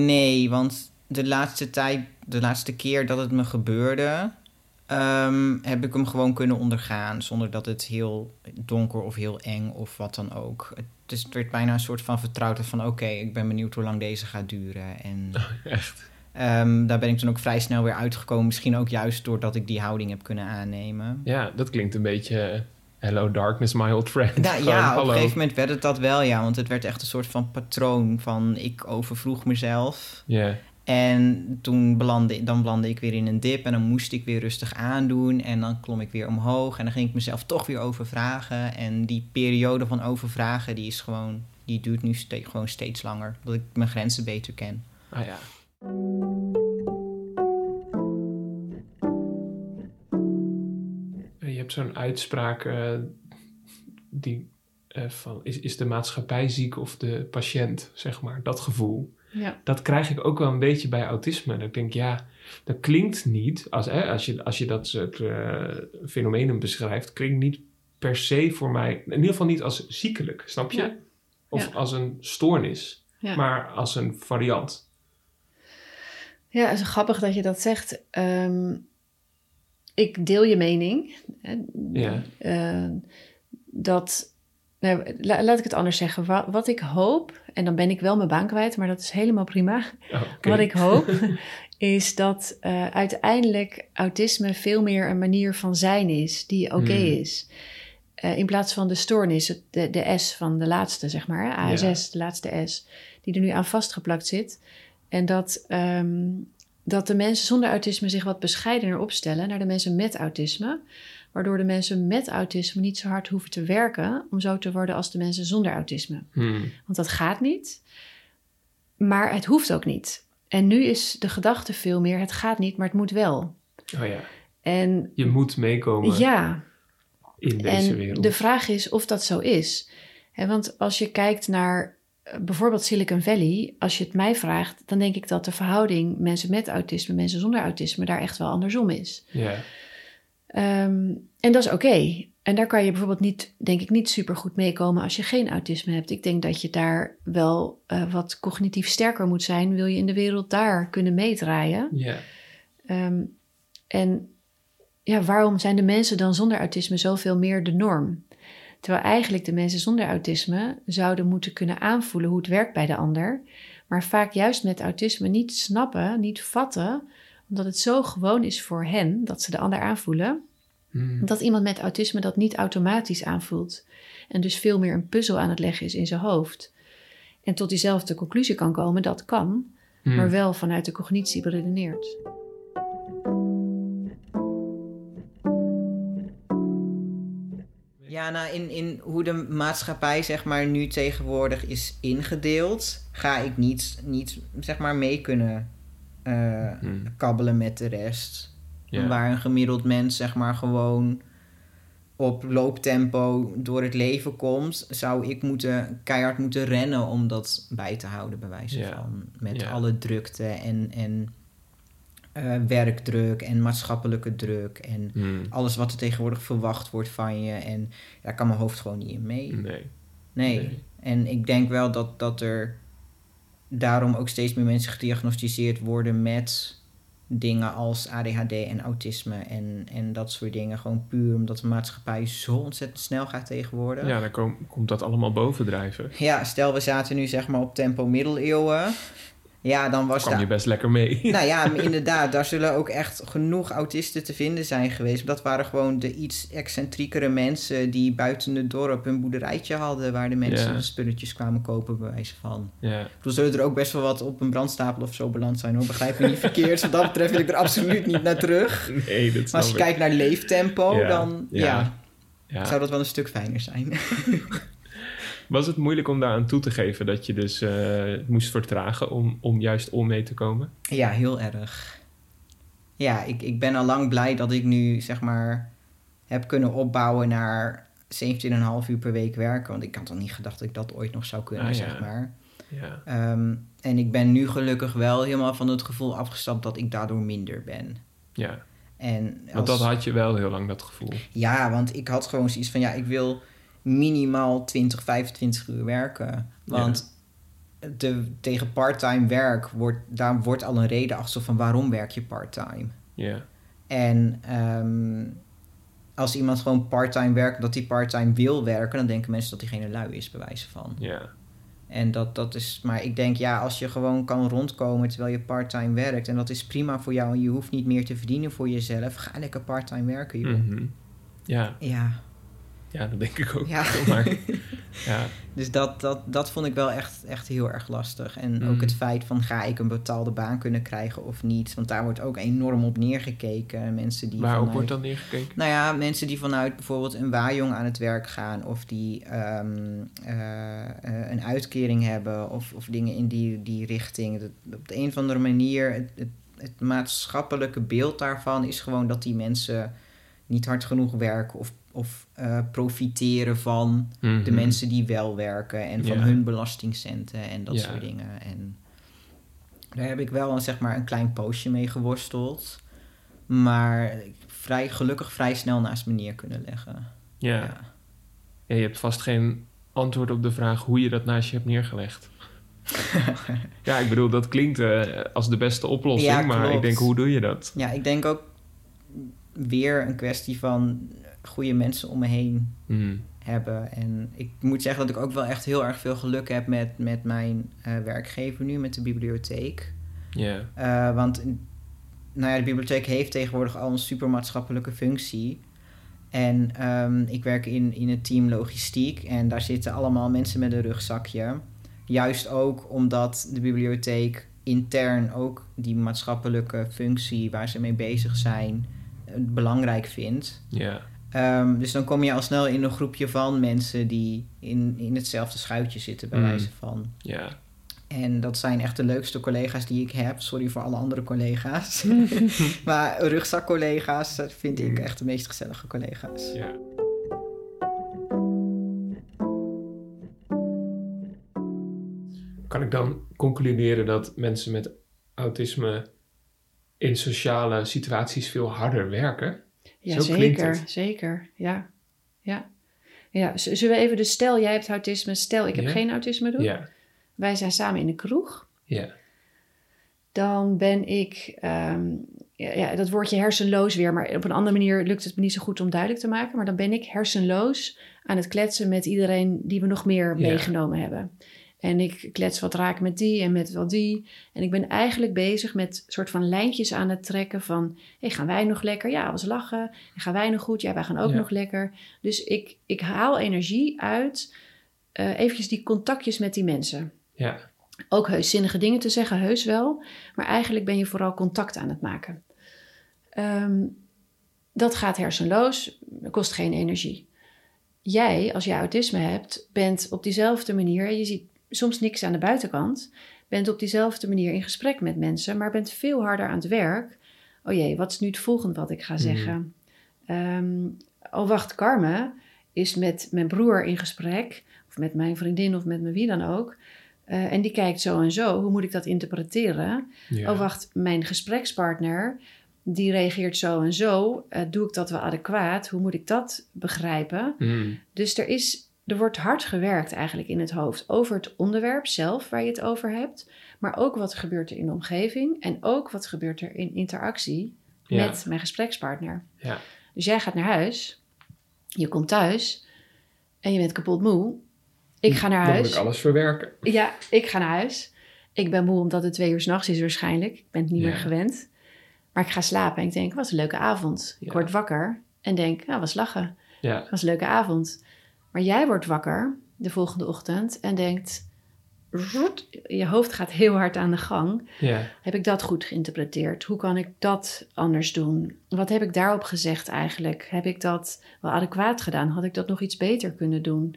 nee, want de laatste tijd, de laatste keer dat het me gebeurde, ehm, heb ik hem gewoon kunnen ondergaan. Zonder dat het heel donker of heel eng of wat dan ook. Het, is, het werd bijna een soort van vertrouwdheid van oké, ik ben benieuwd hoe lang deze gaat duren. En Echt? Ehm, daar ben ik toen ook vrij snel weer uitgekomen. Misschien ook juist doordat ik die houding heb kunnen aannemen. Ja, dat klinkt een beetje... eh, Hello darkness, my old friend. Nou, Gewoon, ja, op hallo. een gegeven moment werd het dat wel, ja. Want het werd echt een soort van patroon van ik overvroeg mezelf. Ja, En toen belandde, dan belandde ik weer in een dip en dan moest ik weer rustig aandoen. En dan klom ik weer omhoog en dan ging ik mezelf toch weer overvragen. En die periode van overvragen, die is gewoon, die duurt nu ste- gewoon steeds langer. Omdat ik mijn grenzen beter ken. ah ja. Eh, Je hebt zo'n uitspraak eh, die eh, van is, is de maatschappij ziek of de patiënt, zeg maar, dat gevoel. Ja. Dat krijg ik ook wel een beetje bij autisme. Dat ik denk, ja, dat klinkt niet, als, hè, als, je, als je dat soort fenomenen beschrijft, klinkt niet per se voor mij, in ieder geval niet als ziekelijk, snap je? Ja. Of Ja. als een stoornis, Ja. maar als een variant. Ja, het is grappig dat je dat zegt. Ehm, ik deel je mening. Ja. Eh, dat, nou, la- laat ik het anders zeggen. Wat, wat ik hoop, en dan ben ik wel mijn baan kwijt, maar dat is helemaal prima. Oh. Wat ik hoop, is dat eh, uiteindelijk autisme veel meer een manier van zijn is, die oké Hmm. is. Eh, in plaats van de stoornis, de, de S van de laatste, zeg maar, ASS, de laatste S, die er nu aan vastgeplakt zit. En dat, ehm, dat de mensen zonder autisme zich wat bescheidener opstellen naar de mensen met autisme. Waardoor de mensen met autisme niet zo hard hoeven te werken om zo te worden als de mensen zonder autisme. Hmm. Want dat gaat niet. Maar het hoeft ook niet. En nu is de gedachte veel meer: het gaat niet, maar het moet wel. Oh ja, En je moet meekomen ja, in deze en wereld. de vraag is of dat zo is. Hè, want als je kijkt naar bijvoorbeeld Silicon Valley, als je het mij vraagt, dan denk ik dat de verhouding mensen met autisme, mensen zonder autisme daar echt wel andersom is. Ja, Ehm, en dat is oké. En daar kan je bijvoorbeeld niet, denk ik, niet super goed meekomen als je geen autisme hebt. Ik denk dat je daar wel eh, wat cognitief sterker moet zijn, wil je in de wereld daar kunnen meedraaien. ja. Ehm, en ja, waarom zijn de mensen dan zonder autisme zoveel meer de norm? Terwijl eigenlijk de mensen zonder autisme zouden moeten kunnen aanvoelen hoe het werkt bij de ander, maar vaak juist met autisme niet snappen, niet vatten, omdat het zo gewoon is voor hen dat ze de ander aanvoelen, Hmm. dat iemand met autisme dat niet automatisch aanvoelt. En dus veel meer een puzzel aan het leggen is in zijn hoofd. En tot diezelfde conclusie kan komen, dat kan, Hmm. maar wel vanuit de cognitie beredeneerd. Ja, nou, in, in hoe de maatschappij zeg maar nu tegenwoordig is ingedeeld, ga ik niet, niet zeg maar mee kunnen eh, Hmm. kabbelen met de rest. Ja. Waar een gemiddeld mens zeg maar gewoon op looptempo door het leven komt, zou ik moeten, keihard moeten rennen om dat bij te houden, bij wijze van. Met alle drukte en, en eh, werkdruk en maatschappelijke druk en Hmm. alles wat er tegenwoordig verwacht wordt van je. En ja, daar kan mijn hoofd gewoon niet in mee. Nee. Nee. Nee. En ik denk wel dat, dat er daarom ook steeds meer mensen gediagnosticeerd worden met dingen als ADHD en autisme en, en dat soort dingen. Gewoon puur omdat de maatschappij zo ontzettend snel gaat tegenwoordig. Ja, dan kom- komt dat allemaal bovendrijven. Ja, stel we zaten nu zeg maar op tempo middeleeuwen. Ja, dan was daar... je best lekker mee. Nou ja, inderdaad, daar zullen ook echt genoeg autisten te vinden zijn geweest. Dat waren gewoon de iets excentriekere mensen die buiten het dorp een boerderijtje hadden waar de mensen Ja. spulletjes kwamen kopen, bij wijze van. ja. Bedoel, zullen er ook best wel wat op een brandstapel of zo beland zijn hoor. Begrijp me niet verkeerd. Wat dat betreft wil ik er absoluut niet naar terug. Nee, dat Maar als je kijkt naar leeftempo, dan ja. Ja. zou dat wel een stuk fijner zijn. Was het moeilijk om daaraan toe te geven dat je dus eh, moest vertragen om, om juist om mee te komen? Ja, heel erg. Ja, ik, ik ben al lang blij dat ik nu, zeg maar, heb kunnen opbouwen naar 17,5 uur per week werken. Want ik had toch niet gedacht dat ik dat ooit nog zou kunnen, Ah, ja. zeg maar. Ja. Ehm, en ik ben nu gelukkig wel helemaal van het gevoel afgestapt dat ik daardoor minder ben. ja. En Want dat had je wel heel lang, dat gevoel. Ja, want ik had gewoon zoiets van, ja, ik wil minimaal 20, 25 uur werken. Want de, tegen parttime werk, wordt, daar wordt al een reden achter van waarom werk je parttime. Ja. En ehm, als iemand gewoon parttime werkt, dat hij parttime wil werken, dan denken mensen dat diegene lui is, bij wijze van. Ja. En dat, dat is, maar ik denk, ja, als je gewoon kan rondkomen terwijl je parttime werkt, en dat is prima voor jou en je hoeft niet meer te verdienen voor jezelf, ga lekker parttime werken, joh. Mhm. Ja. Ja, ja, dat denk ik ook. Ja. Maar, ja. dus dat, dat, dat vond ik wel echt, echt heel erg lastig. En Mm. ook het feit van, ga ik een betaalde baan kunnen krijgen of niet? Want daar wordt ook enorm op neergekeken. Mensen die Waarop vanuit- wordt dan neergekeken? Nou ja, mensen die vanuit bijvoorbeeld een waaijong aan het werk gaan... of die ehm, eh, eh, een uitkering hebben of, of dingen in die, die richting. Dat, op de een of andere manier, het, het, het maatschappelijke beeld daarvan... is gewoon dat die mensen niet hard genoeg werken... of, of eh, profiteren van de Mhm. mensen die wel werken... en van Ja. hun belastingcenten en dat Ja. soort dingen. En daar heb ik wel een, zeg maar, een klein poosje mee geworsteld... Maar vrij, gelukkig vrij snel naast me neer kunnen leggen. Ja. Ja. ja, je hebt vast geen antwoord op de vraag hoe je dat naast je hebt neergelegd. ja, ik bedoel, dat klinkt eh, als de beste oplossing, maar ik denk, hoe doe je dat? Ja, ik denk ook weer een kwestie van goede mensen om me heen Hmm. hebben. En ik moet zeggen dat ik ook wel echt heel erg veel geluk heb met, met mijn eh, werkgever nu, met de bibliotheek. Ja, Eh, want nou ja, de bibliotheek heeft tegenwoordig al een supermaatschappelijke functie. En ehm, ik werk in, in het team logistiek en daar zitten allemaal mensen met een rugzakje. Juist ook omdat de bibliotheek intern ook die maatschappelijke functie waar ze mee bezig zijn eh, belangrijk vindt. ja, Ehm, dus dan kom je al snel in een groepje van mensen die in, in hetzelfde schuitje zitten, bij Mm. wijze van. ja. En dat zijn echt de leukste collega's die ik heb. Sorry voor alle andere collega's. maar rugzakcollega's vind ik Mm. echt de meest gezellige collega's. ja. Kan ik dan concluderen dat mensen met autisme in sociale situaties veel harder werken? Ja, Zo zeker, zeker. Ja, ja. Ja, zullen we even dus stel, jij hebt autisme, stel ik heb Ja. geen autisme doen. Ja, Wij zijn samen in de kroeg. ja, Dan ben ik, ehm, ja, ja, dat woordje hersenloos weer, maar op een andere manier lukt het me niet zo goed om duidelijk te maken. Maar dan ben ik hersenloos aan het kletsen met iedereen die we nog meer meegenomen hebben. En ik klets wat raak met die en met wel die. En ik ben eigenlijk bezig met soort van lijntjes aan het trekken van... Hey, gaan wij nog lekker? Ja, was lachen. En gaan wij nog goed? Ja, wij gaan ook Ja. nog lekker. Dus ik, ik haal energie uit eh eventjes die contactjes met die mensen. Ja. Ook heus zinnige dingen te zeggen, heus wel. Maar eigenlijk ben je vooral contact aan het maken. Ehm, dat gaat hersenloos, kost geen energie. Jij, als je autisme hebt, bent op diezelfde manier, je ziet soms niks aan de buitenkant, bent op diezelfde manier in gesprek met mensen, maar bent veel harder aan het werk. Oh jee, wat is nu het volgende wat ik ga zeggen? Ehm, oh wacht, Carmen is met mijn broer in gesprek, of met mijn vriendin of met me wie dan ook. Eh, en die kijkt zo en zo, hoe moet ik dat interpreteren? Ja. Oh, wacht, mijn gesprekspartner, die reageert zo en zo. Eh, doe ik dat wel adequaat? Hoe moet ik dat begrijpen? Mm. Dus er, is, er wordt hard gewerkt eigenlijk in het hoofd over het onderwerp zelf waar je het over hebt. Maar ook wat gebeurt er in de omgeving en ook wat gebeurt er in interactie Ja. met mijn gesprekspartner. Ja. Dus jij gaat naar huis, je komt thuis en je bent kapot moe. Ik ga naar Dan huis. moet ik alles verwerken. Ja, ik ga naar huis. Ik ben moe omdat het twee uur s'nachts is waarschijnlijk. Ik ben het niet Ja. meer gewend. Maar ik ga slapen en ik denk, wat een leuke avond. Ik word wakker en denk, nou, was lachen. Ja. was een leuke avond. Maar jij wordt wakker de volgende ochtend en denkt, je hoofd gaat heel hard aan de gang. Ja. Heb ik dat goed geïnterpreteerd? Hoe kan ik dat anders doen? Wat heb ik daarop gezegd eigenlijk? Heb ik dat wel adequaat gedaan? Had ik dat nog iets beter kunnen doen?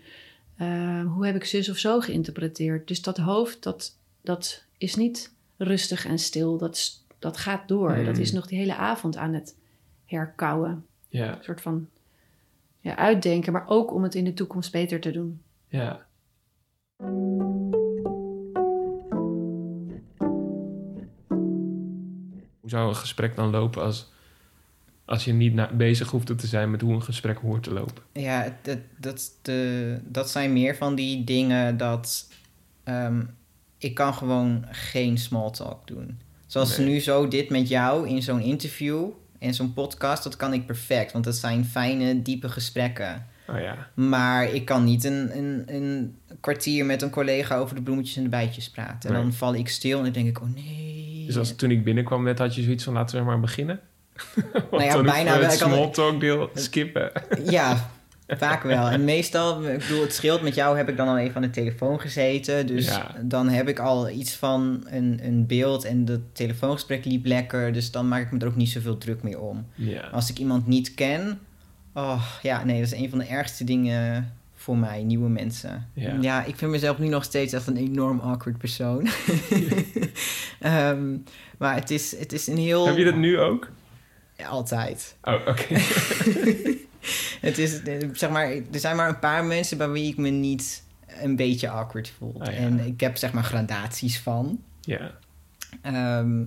Eh, hoe heb ik zus of zo geïnterpreteerd? Dus dat hoofd, dat, dat is niet rustig en stil. Dat, dat gaat door. Mm. Dat is nog die hele avond aan het herkauwen. Ja. Een soort van ja, uitdenken, maar ook om het in de toekomst beter te doen. Ja. Hoe zou een gesprek dan lopen als, als je niet na- bezig hoeft te zijn met hoe een gesprek hoort te lopen? Ja, het- dat, de, dat zijn meer van die dingen dat... ehm, ik kan gewoon geen small talk doen. Zoals Nee. nu zo dit met jou in zo'n interview en zo'n podcast, dat kan ik perfect. Want dat zijn fijne, diepe gesprekken. Oh ja. Maar ik kan niet een, een, een kwartier met een collega over de bloemetjes en de bijtjes praten. En Nee. dan val ik stil en dan denk ik, oh nee. Dus als, toen ik binnenkwam net had je zoiets van laten we maar beginnen. Nou ja, bijna wel. het small talk deel skippen. Ja, vaak wel. En meestal, ik bedoel, het scheelt met jou, heb ik dan al even aan de telefoon gezeten. Dus Ja. dan heb ik al iets van een, een beeld en het telefoongesprek liep lekker. Dus dan maak ik me er ook niet zoveel druk meer om. Ja. Als ik iemand niet ken, oh ja, nee, dat is een van de ergste dingen voor mij, nieuwe mensen. Ja. ik vind mezelf nu nog steeds echt een enorm awkward persoon. Ehm, maar het is, het is een heel... Heb je dat nu ook? Altijd. Oh, oké. Het is, eh, zeg maar, er zijn maar een paar mensen bij wie ik me niet een beetje awkward voel. Ah, ja. En ik heb zeg maar gradaties van. ja. Ehm,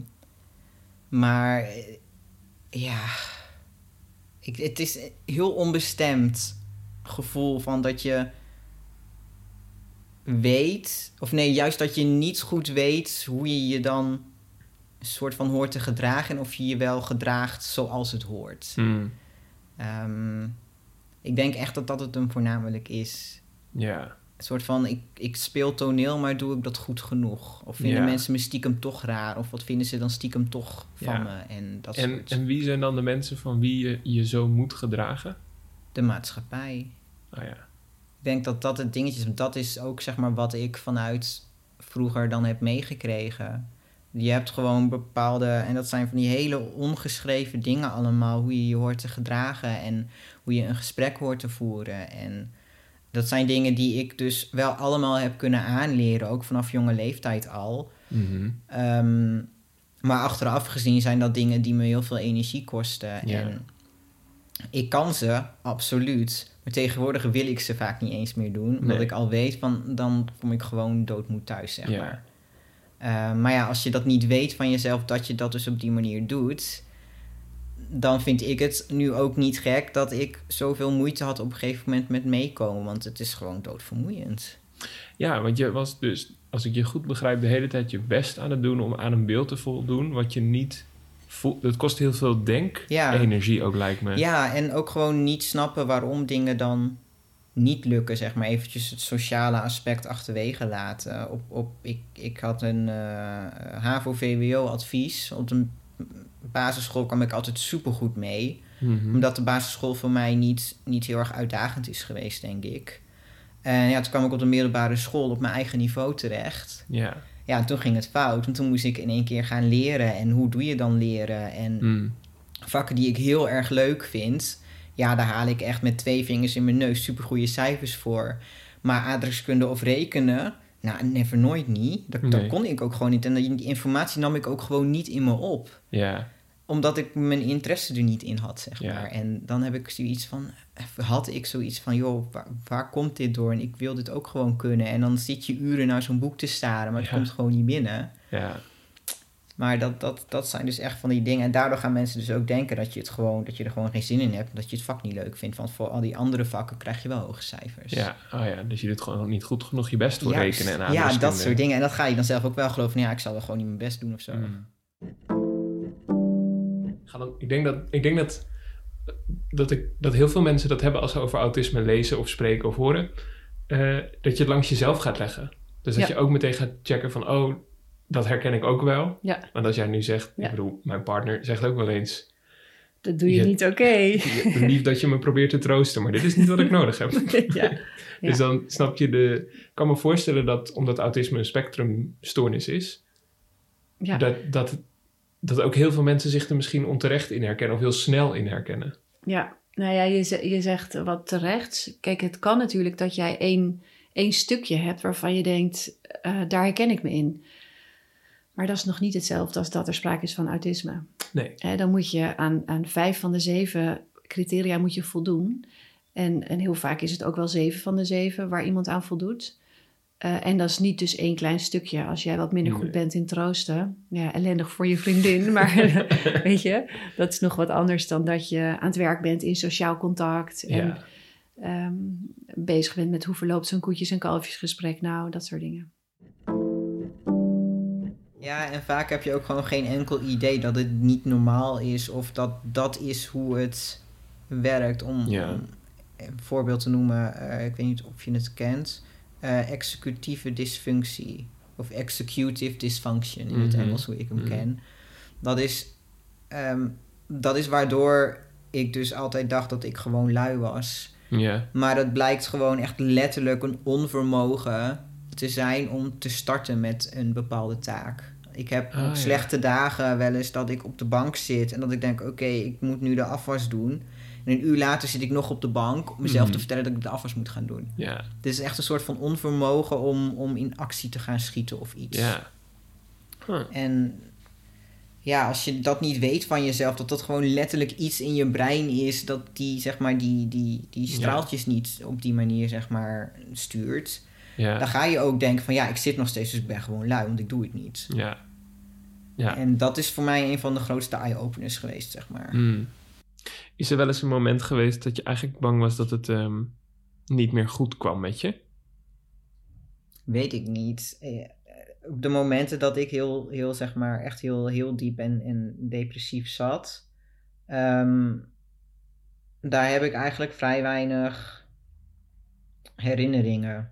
maar eh, ja, ik, het is een heel onbestemd gevoel van dat je weet, of nee, juist dat je niet goed weet hoe je je dan een soort van hoort te gedragen en of je je wel gedraagt zoals het hoort. Ehm, ik denk echt dat dat het hem voornamelijk is. Ja. Een soort van, ik, ik speel toneel, maar doe ik dat goed genoeg? Of vinden Ja. mensen me stiekem toch raar? Of wat vinden ze dan stiekem toch van Ja. me? En dat En, soort. en wie zijn dan de mensen van wie je je zo moet gedragen? De maatschappij. Oh ja. Ik denk dat dat het dingetje is. want Dat is ook zeg maar wat ik vanuit vroeger dan heb meegekregen. Je hebt gewoon bepaalde, en dat zijn van die hele ongeschreven dingen allemaal, hoe je je hoort te gedragen en hoe je een gesprek hoort te voeren. En dat zijn dingen die ik dus wel allemaal heb kunnen aanleren, ook vanaf jonge leeftijd al. Mhm. Ehm, maar achteraf gezien zijn dat dingen die me heel veel energie kosten. Ja. En ik kan ze, absoluut. Maar tegenwoordig wil ik ze vaak niet eens meer doen. Omdat Nee. ik al weet, van, dan kom ik gewoon doodmoed thuis, zeg Ja. maar. Eh, maar ja, als je dat niet weet van jezelf, dat je dat dus op die manier doet... dan vind ik het nu ook niet gek dat ik zoveel moeite had op een gegeven moment met meekomen. Want het is gewoon doodvermoeiend. Ja, want je was dus, als ik je goed begrijp, de hele tijd je best aan het doen om aan een beeld te voldoen wat je niet voel, het kost heel veel denk-energie ook, lijkt me. Ja, en ook gewoon niet snappen waarom dingen dan niet lukken, zeg maar. Eventjes het sociale aspect achterwege laten. Op, op, ik, ik had een uh, HAVO-VWO-advies. Op een basisschool kwam ik altijd supergoed mee. Mhm. Omdat de basisschool voor mij niet, niet heel erg uitdagend is geweest, denk ik. En ja, toen kwam ik op de middelbare school op mijn eigen niveau terecht. Ja. Ja, en toen ging het fout. En toen moest ik in één keer gaan leren. En hoe doe je dan leren? En Mm. vakken die ik heel erg leuk vind... Ja, daar haal ik echt met twee vingers in mijn neus supergoeie cijfers voor. Maar aardrijkskunde of rekenen... Nou, never nooit niet. Dat, Nee. dat kon ik ook gewoon niet. En die informatie nam ik ook gewoon niet in me op Ja. omdat ik mijn interesse er niet in had, zeg Ja. maar. En dan heb ik zoiets van, had ik zoiets van, joh, waar, waar komt dit door? En ik wil dit ook gewoon kunnen. En dan zit je uren naar zo'n boek te staren, maar het Ja. komt gewoon niet binnen. Ja. Maar dat, dat, dat zijn dus echt van die dingen. En daardoor gaan mensen dus ook denken dat je, het gewoon, dat je er gewoon geen zin in hebt. Dat je het vak niet leuk vindt. Want voor al die andere vakken krijg je wel hoge cijfers. Ja. Oh ja, dus je doet gewoon niet goed genoeg je best voor rekenen en Ja, dat soort dingen. En dat ga je dan zelf ook wel geloven. Ja, ik zal wel gewoon niet mijn best doen of zo. Mm. Ik denk dat, ik denk dat, dat, ik, dat heel veel mensen dat hebben als ze over autisme lezen of spreken of horen. eh, dat je het langs jezelf gaat leggen. Dus dat Ja. je ook meteen gaat checken van, oh, dat herken ik ook wel. Ja. Want als jij nu zegt, ik bedoel, mijn partner zegt ook wel eens, Dat doe je Je- niet oké. je- lief dat je me probeert te troosten, maar dit is niet wat ik nodig heb. ja. Dus dan snap je de. Ik kan me voorstellen dat omdat autisme een spectrumstoornis is, Ja. dat, dat, dat ook heel veel mensen zich er misschien onterecht in herkennen of heel snel in herkennen. Ja, nou ja, je, je zegt wat terecht. Kijk, het kan natuurlijk dat jij één, één stukje hebt waarvan je denkt, eh, daar herken ik me in. Maar dat is nog niet hetzelfde als dat er sprake is van autisme. Nee. Dan moet je aan, aan vijf van de zeven criteria moet je voldoen. En, en heel vaak is het ook wel zeven van de zeven waar iemand aan voldoet. Eh, en dat is niet dus één klein stukje. Als jij wat minder goed bent in troosten, ja, ellendig voor je vriendin. Maar weet je, dat is nog wat anders dan dat je aan het werk bent in sociaal contact. En Ja. ehm, bezig bent met hoe verloopt zo'n koetjes- en kalfjesgesprek nou, dat soort dingen. Ja, en vaak heb je ook gewoon geen enkel idee dat het niet normaal is of dat dat is hoe het werkt. Om, Ja. om een voorbeeld te noemen, eh, ik weet niet of je het kent, eh, executieve dysfunctie of executive dysfunction in het Mhm. Engels, hoe ik hem Mhm. ken. Dat is, ehm, dat is waardoor ik dus altijd dacht dat ik gewoon lui was. Ja. Maar het blijkt gewoon echt letterlijk een onvermogen te zijn om te starten met een bepaalde taak. Ik heb Ah, ja. slechte dagen wel eens dat ik op de bank zit en dat ik denk: oké, ik moet nu de afwas doen. En een uur later zit ik nog op de bank om mezelf Mhm. te vertellen dat ik de afwas moet gaan doen. Ja. Dit is echt een soort van onvermogen om, om in actie te gaan schieten of iets. Ja. Huh. En ja, als je dat niet weet van jezelf, dat dat gewoon letterlijk iets in je brein is, dat die, zeg maar, die, die, die straaltjes niet op die manier, zeg maar, stuurt. Ja. Dan ga je ook denken van, ja, ik zit nog steeds, dus ik ben gewoon lui, want ik doe het niet. Ja. Ja. En dat is voor mij een van de grootste eye-openers geweest, zeg maar. Hmm. Is er wel eens een moment geweest dat je eigenlijk bang was dat het ehm, niet meer goed kwam met je? Weet ik niet. Eh, Op de momenten dat ik heel, heel zeg maar, echt heel, heel diep en, en depressief zat, ehm, daar heb ik eigenlijk vrij weinig herinneringen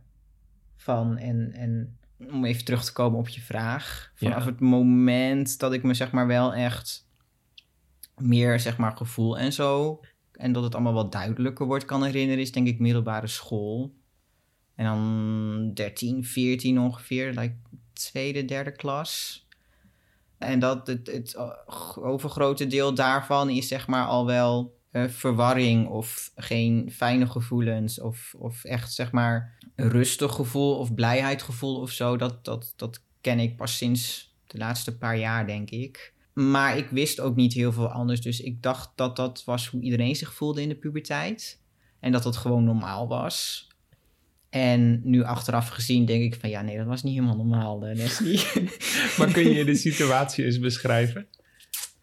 van. En, en om even terug te komen op je vraag. Vanaf Ja. het moment dat ik me zeg maar wel echt meer zeg maar gevoel en zo. En dat het allemaal wat duidelijker wordt kan herinneren, is denk ik middelbare school. En dan 13, 14 ongeveer, like tweede, derde klas. En dat het, het overgrote deel daarvan is zeg maar al wel eh, verwarring of geen fijne gevoelens of, of echt zeg maar een rustig gevoel of blijheidgevoel of zo. Dat, dat, dat ken ik pas sinds de laatste paar jaar, denk ik. Maar ik wist ook niet heel veel anders, dus ik dacht dat dat was hoe iedereen zich voelde in de puberteit. En dat dat gewoon normaal was. En nu achteraf gezien denk ik van ja, nee, dat was niet helemaal normaal, eh. Maar kun je de situatie eens beschrijven?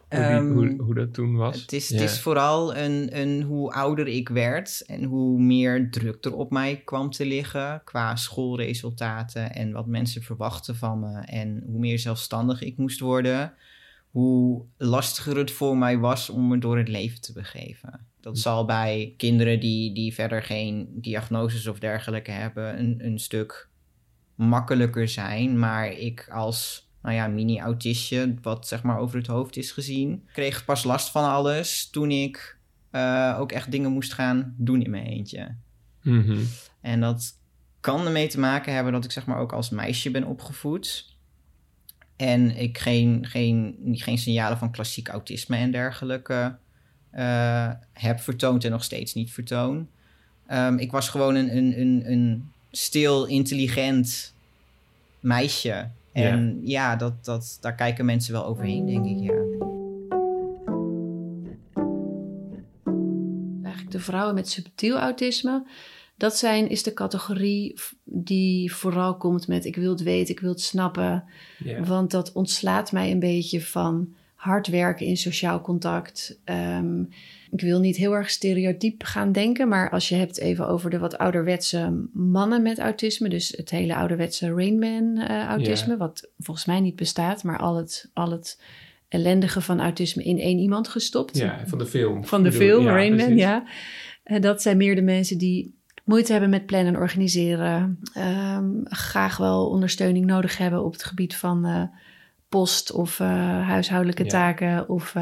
Hoe, die- Ehm, hoe, hoe dat toen was? Het is, het is vooral een, een hoe ouder ik werd en hoe meer druk er op mij kwam te liggen qua schoolresultaten en wat mensen verwachten van me. En hoe meer zelfstandig ik moest worden, hoe lastiger het voor mij was om me door het leven te begeven. Dat zal bij kinderen die, die verder geen diagnoses of dergelijke hebben een, een stuk makkelijker zijn. Maar ik als nou ja, mini-autistje, wat zeg maar over het hoofd is gezien, kreeg pas last van alles toen ik uh, ook echt dingen moest gaan doen in mijn eentje. Mhm. En dat kan ermee te maken hebben dat ik zeg maar ook als meisje ben opgevoed. En ik geen, geen, geen signalen van klassiek autisme en dergelijke uh, heb vertoond en nog steeds niet vertoon. Um, ik was gewoon een, een, een, een stil, intelligent meisje. En ja, ja dat, dat, daar kijken mensen wel overheen, denk ik, ja. Eigenlijk de vrouwen met subtiel autisme dat zijn, is de categorie die vooral komt met ik wil het weten, ik wil het snappen. Want dat ontslaat mij een beetje van hard werken in sociaal contact. Um, ik wil niet heel erg stereotyp gaan denken, maar als je hebt even over de wat ouderwetse mannen met autisme, dus het hele ouderwetse Rainman-autisme, uh, wat volgens mij niet bestaat, maar al het, al het ellendige van autisme in één iemand gestopt. Ja, van de film. Van de film, ja, Rainman, ja. Uh, dat zijn meer de mensen die moeite hebben met plannen en organiseren. Um, graag wel ondersteuning nodig hebben op het gebied van uh, post of huishoudelijke ja. taken of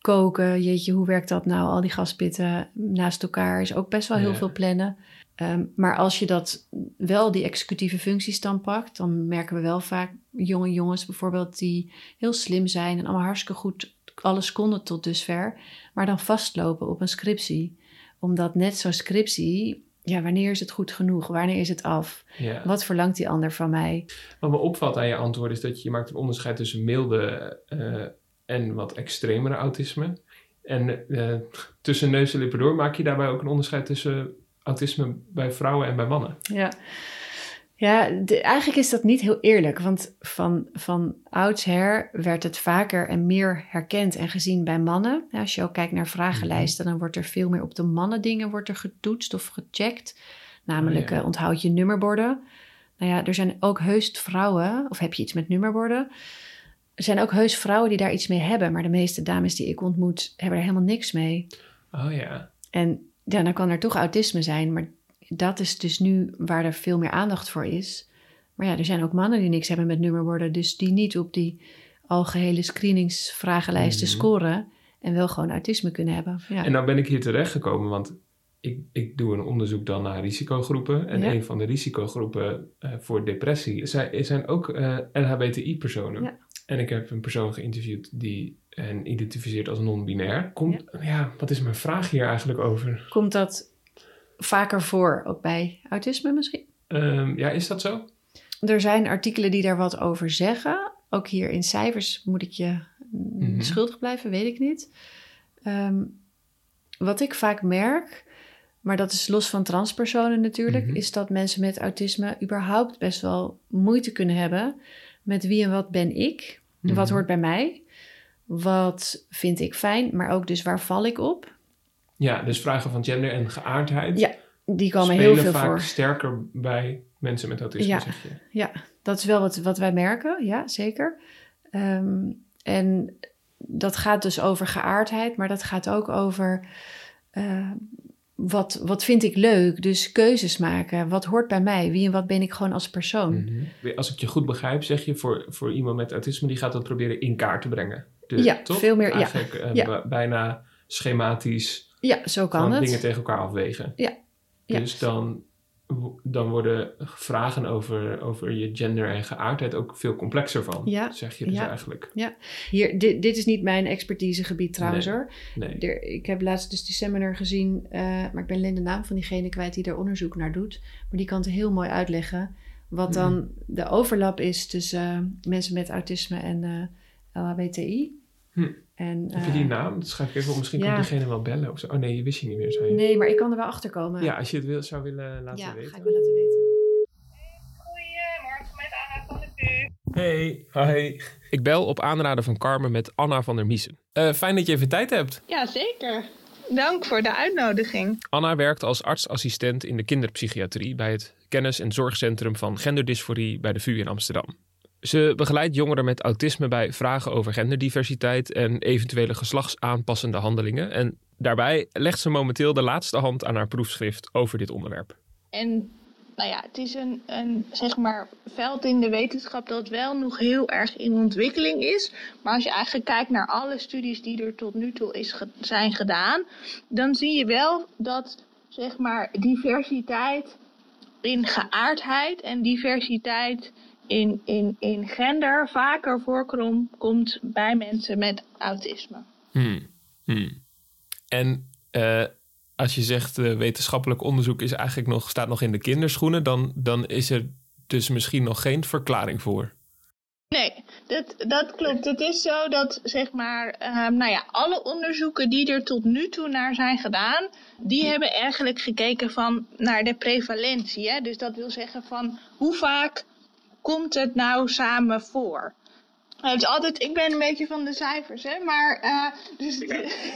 koken. Jeetje, hoe werkt dat nou? Al die gaspitten naast elkaar is ook best wel heel ja. veel plannen. Um, maar als je dat wel die executieve functies dan pakt, dan merken we wel vaak jonge jongens bijvoorbeeld die heel slim zijn en allemaal hartstikke goed alles konden tot dusver, maar dan vastlopen op een scriptie omdat net zo'n scriptie ja, wanneer is het goed genoeg? Wanneer is het af? Ja. Wat verlangt die ander van mij? Wat me opvalt aan je antwoord is dat je, je maakt een onderscheid tussen milde uh, en wat extremere autisme. En uh, tussen neus en lippen door maak je daarbij ook een onderscheid tussen autisme bij vrouwen en bij mannen. Ja, ja, de, eigenlijk is dat niet heel eerlijk, want van, van oudsher werd het vaker en meer herkend en gezien bij mannen. Ja, als je ook kijkt naar vragenlijsten, dan wordt er veel meer op de mannendingen wordt er getoetst of gecheckt. Namelijk, oh, ja. uh, onthoud je nummerborden. Nou ja, er zijn ook heus vrouwen, of heb je iets met nummerborden? Er zijn ook heus vrouwen die daar iets mee hebben, maar de meeste dames die ik ontmoet hebben er helemaal niks mee. Oh ja. En ja, dan kan er toch autisme zijn, maar dat is dus nu waar er veel meer aandacht voor is. Maar ja, er zijn ook mannen die niks hebben met nummerborden, dus die niet op die algehele screeningsvragenlijsten mm. scoren en wel gewoon autisme kunnen hebben. Ja. En nou ben ik hier terechtgekomen, want ik, ik doe een onderzoek dan naar risicogroepen. En ja. een van de risicogroepen uh, voor depressie zijn, zijn ook uh, LHBTI-personen. Ja. En ik heb een persoon geïnterviewd die hen identificeert als non-binair. Komt, ja. ja, wat is mijn vraag hier eigenlijk over? Komt dat vaker voor, ook bij autisme misschien? Um, ja, is dat zo? Er zijn artikelen die daar wat over zeggen. Ook hier in cijfers moet ik je mm-hmm. schuldig blijven, weet ik niet. Um, wat ik vaak merk, maar dat is los van transpersonen natuurlijk, mm-hmm. is dat mensen met autisme überhaupt best wel moeite kunnen hebben met wie en wat ben ik, wat hoort bij mij, wat vind ik fijn, maar ook dus waar val ik op. Ja, dus vragen van gender en geaardheid. Ja, die komen heel veel vaak voor. sterker bij mensen met autisme, ja, zeg je. Ja, dat is wel wat, wat wij merken, ja, zeker. Um, en dat gaat dus over geaardheid, maar dat gaat ook over uh, wat, wat vind ik leuk. Dus keuzes maken. Wat hoort bij mij? Wie en wat ben ik gewoon als persoon? Mm-hmm. Als ik je goed begrijp, zeg je voor, voor iemand met autisme, die gaat dat proberen in kaart te brengen. Dus, ja, toch? veel meer. Eigenlijk ja. Uh, ja. bijna schematisch ja, zo kan het. dingen tegen elkaar afwegen. Ja. ja. Dus dan, dan worden vragen over, over je gender en geaardheid ook veel complexer van, ja. zeg je dus ja. eigenlijk. Ja, Hier, dit, dit is niet mijn expertisegebied trouwens Nee. hoor. Nee. Er, ik heb laatst dus die seminar gezien, uh, maar ik ben alleen de naam van diegene kwijt die daar onderzoek naar doet. Maar die kan het heel mooi uitleggen wat dan Hmm. de overlap is tussen uh, mensen met autisme en uh, LHBTI. Hm. En, Heb je die naam? Dat schrijf ik even op. Misschien ja. kan diegene wel bellen of zo. Oh nee, je wist je niet meer, zei je. Nee, maar ik kan er wel achter komen. Ja, als je het wil, zou willen laten ja, weten. ga ik wel laten weten. Goedemorgen met Anna van de VU. Hey, hi. Ik bel op aanraden van Carmen met Anna van der Miesen. Uh, fijn dat je even tijd hebt. Ja, zeker. Dank voor de uitnodiging. Anna werkt als artsassistent in de kinderpsychiatrie bij het kennis- en zorgcentrum van genderdysforie bij de VU in Amsterdam. Ze begeleidt jongeren met autisme bij vragen over genderdiversiteit en eventuele geslachtsaanpassende handelingen. En daarbij legt ze momenteel de laatste hand aan haar proefschrift over dit onderwerp. En nou ja, het is een, een zeg maar, veld in de wetenschap dat wel nog heel erg in ontwikkeling is. Maar als je eigenlijk kijkt naar alle studies die er tot nu toe is zijn gedaan, dan zie je wel dat zeg maar, diversiteit in geaardheid en diversiteit in, in, in gender vaker voorkomt bij mensen met autisme. Hmm. Hmm. En uh, als je zegt uh, wetenschappelijk onderzoek is eigenlijk nog, staat nog in de kinderschoenen, dan, dan is er dus misschien nog geen verklaring voor. Nee, dat, dat klopt. Het is zo dat, zeg maar, um, nou ja, alle onderzoeken die er tot nu toe naar zijn gedaan, die hebben eigenlijk gekeken van naar de prevalentie. Hè? Dus dat wil zeggen van hoe vaak komt het nou samen voor? Het is altijd, ik ben een beetje van de cijfers, hè, maar uh, dus,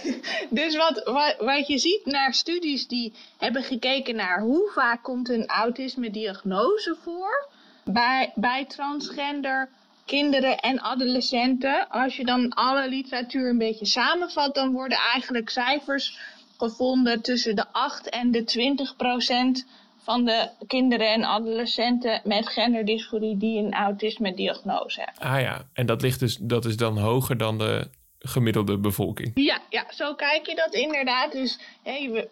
dus wat, wat, wat je ziet naar studies die hebben gekeken naar hoe vaak komt een autisme diagnose voor bij, bij transgender kinderen en adolescenten. Als je dan alle literatuur een beetje samenvat, dan worden eigenlijk cijfers gevonden tussen de 8 en de 20 procent van de kinderen en adolescenten met genderdysforie die een autisme-diagnose hebben. Ah ja, en dat, ligt dus, dat is dan hoger dan de gemiddelde bevolking. Ja, ja zo kijk je dat inderdaad. Dus hey, we,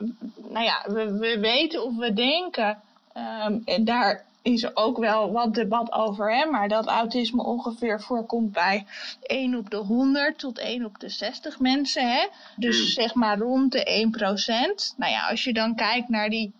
nou ja, we, we weten of we denken, um, daar is er ook wel wat debat over, hè, maar dat autisme ongeveer voorkomt bij 1 op de 100 tot 1 op de 60 mensen. Hè? Dus hmm. zeg maar rond de 1 procent. Nou ja, als je dan kijkt naar die